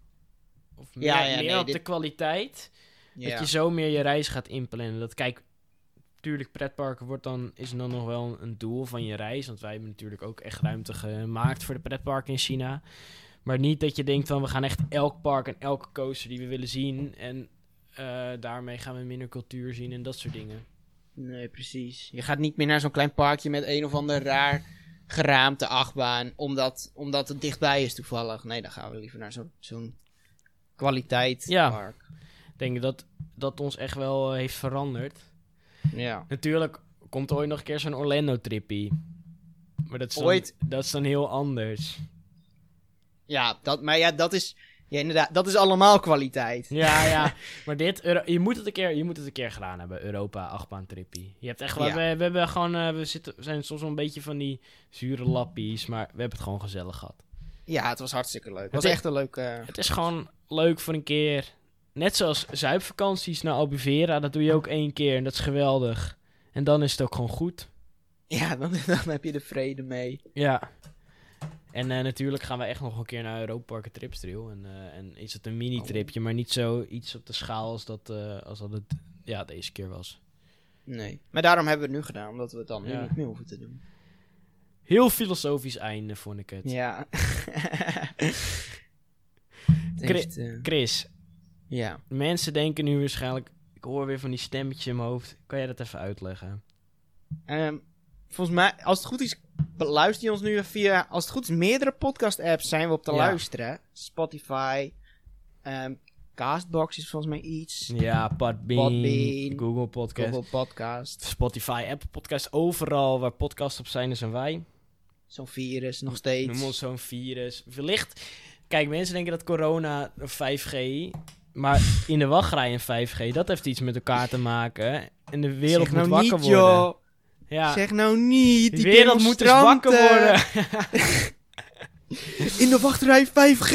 Speaker 1: of meer,
Speaker 2: ja,
Speaker 1: meer
Speaker 2: nee,
Speaker 1: op
Speaker 2: dit-
Speaker 1: de kwaliteit.
Speaker 2: Ja.
Speaker 1: Dat je zo meer je reis gaat inplannen. Dat kijk, natuurlijk pretparken wordt dan, is dan nog wel een doel van je reis. Want wij hebben natuurlijk ook echt ruimte gemaakt voor de pretparken in China. Maar niet dat je denkt van we gaan echt elk park en elke coaster die we willen zien. En eh, daarmee gaan we minder cultuur zien en dat soort dingen.
Speaker 2: Nee, precies. Je gaat niet meer naar zo'n klein parkje met een of ander raar geraamte achtbaan, omdat, omdat het dichtbij is toevallig. Nee, dan gaan we liever naar zo'n zo'n kwaliteit
Speaker 1: Ja.
Speaker 2: park.
Speaker 1: Ik denk dat dat ons echt wel eh, heeft veranderd.
Speaker 2: Ja.
Speaker 1: Natuurlijk komt er ooit nog een keer zo'n Orlando-trippie. Maar dat is, dan,
Speaker 2: Ooit?
Speaker 1: dat is dan heel anders.
Speaker 2: Ja, dat, maar ja, dat is, ja, inderdaad, dat is allemaal kwaliteit.
Speaker 1: Ja, ja. Maar dit, Euro- je, moet het een keer, je moet het een keer gedaan hebben, Europa achtbaan trippie. Je hebt echt wel,
Speaker 2: Ja.
Speaker 1: we, we hebben gewoon, eh, we zitten, zijn soms wel een beetje van die zure lappies, maar we hebben het gewoon gezellig gehad.
Speaker 2: Ja, het was hartstikke leuk. Het was
Speaker 1: Het-
Speaker 2: echt een leuk...
Speaker 1: Het is gewoon leuk voor een keer. Net zoals zuipvakanties naar Albufeira, dat doe je ook één keer en dat is geweldig. En dan is het ook gewoon goed.
Speaker 2: ja, dan, dan heb je de vrede mee.
Speaker 1: Ja. En eh, natuurlijk gaan we echt nog een keer naar Europa Park Tripstrail. En, eh, en is het een mini-tripje, maar niet zo iets op de schaal als dat, eh, als dat het ja, deze keer was.
Speaker 2: Nee. Maar daarom hebben we het nu gedaan, omdat we het dan nu
Speaker 1: Ja.
Speaker 2: niet meer hoeven te doen.
Speaker 1: Heel filosofisch einde, vond ik het.
Speaker 2: Ja.
Speaker 1: Chris,
Speaker 2: ja.
Speaker 1: mensen denken nu waarschijnlijk... Ik hoor weer van die stemmetjes in mijn hoofd. Kan jij dat even uitleggen?
Speaker 2: Ehm, volgens mij, als het goed is, beluister je ons nu via, als het goed is, meerdere podcast-apps zijn we op te
Speaker 1: Ja.
Speaker 2: luisteren. Spotify, ehm, Castbox is volgens mij iets,
Speaker 1: Ja, Podbean,
Speaker 2: Podbean,
Speaker 1: Google Podcast,
Speaker 2: Google Podcast,
Speaker 1: Spotify, Apple Podcast. Overal waar podcasts op zijn, zijn wij.
Speaker 2: zo'n virus nog steeds.
Speaker 1: Noem ons zo'n virus. Wellicht... Kijk, mensen denken dat corona of 5G... Maar in de wachtrij in 5G, dat heeft iets met elkaar te maken. En de wereld
Speaker 2: zeg
Speaker 1: moet
Speaker 2: nou
Speaker 1: wakker
Speaker 2: niet,
Speaker 1: worden.
Speaker 2: joh.
Speaker 1: Ja,
Speaker 2: Zeg nou niet.
Speaker 1: de
Speaker 2: Die
Speaker 1: wereld moet eens wakker worden.
Speaker 2: In de wachtrij 5G.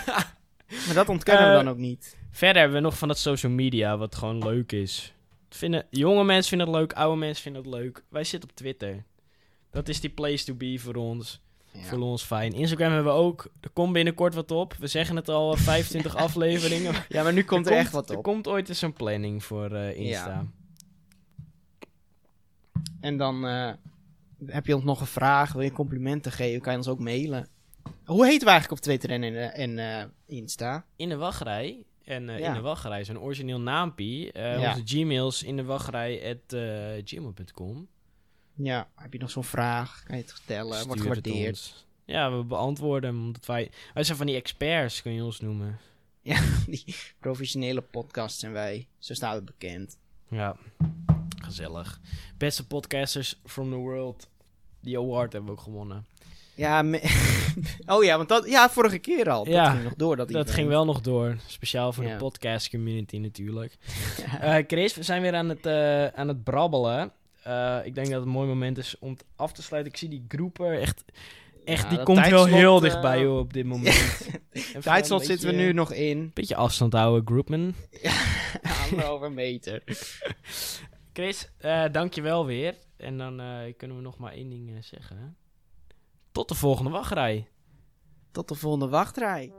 Speaker 2: Maar dat ontkennen we
Speaker 1: Eh,
Speaker 2: dan ook niet.
Speaker 1: Verder hebben we nog van dat social media, wat gewoon leuk is. Vinden, jonge mensen vinden het leuk, oude mensen vinden het leuk. Wij zitten op Twitter. Dat is die place to be voor ons.
Speaker 2: Ja.
Speaker 1: Voelen ons fijn. Instagram hebben we ook. Er komt binnenkort wat op. We zeggen het al, 25 afleveringen.
Speaker 2: Ja, maar nu komt er, echt wat
Speaker 1: Er
Speaker 2: op.
Speaker 1: komt ooit eens een planning voor eh, Insta.
Speaker 2: Ja. En dan eh, heb je ons nog een vraag, wil je complimenten geven, kan je ons ook mailen. Hoe heten we eigenlijk op Twitter en, in, eh, en Insta?
Speaker 1: In de wachtrij. En
Speaker 2: Ja.
Speaker 1: in de wachtrij een origineel naampie. Onze gmails in de wachtrij at gmail.com.
Speaker 2: Ja, heb je nog zo'n vraag? Kan je het vertellen? Wordt
Speaker 1: Stuur het
Speaker 2: gewaardeerd.
Speaker 1: Ja, we beantwoorden hem. Omdat wij, wij zijn van die experts, kun je ons noemen.
Speaker 2: Die professionele podcast zijn wij. Zo staat het bekend.
Speaker 1: Ja, gezellig. Beste podcasters from the world. Die award hebben we ook gewonnen.
Speaker 2: Ja, oh ja, want dat, ja, vorige keer al.
Speaker 1: Ja,
Speaker 2: dat ging nog door. Dat,
Speaker 1: Dat ging wel nog door. Speciaal voor
Speaker 2: Ja.
Speaker 1: de podcast community natuurlijk. Eh, Chris, we zijn weer aan het, eh, aan het brabbelen. Eh, ik denk dat het een mooi moment is om het af te sluiten. Ik zie die groepen echt... echt,
Speaker 2: Ja,
Speaker 1: die komt wel heel
Speaker 2: eh,
Speaker 1: dichtbij joh, op dit moment.
Speaker 2: Tijdslot zitten we
Speaker 1: beetje-
Speaker 2: nu nog in.
Speaker 1: Beetje afstand houden, Groupman.
Speaker 2: Anderhalve meter.
Speaker 1: Chris, eh dankjewel weer. En dan eh, kunnen we nog maar één ding eh, zeggen. Tot de volgende wachtrij.
Speaker 2: Tot de volgende wachtrij.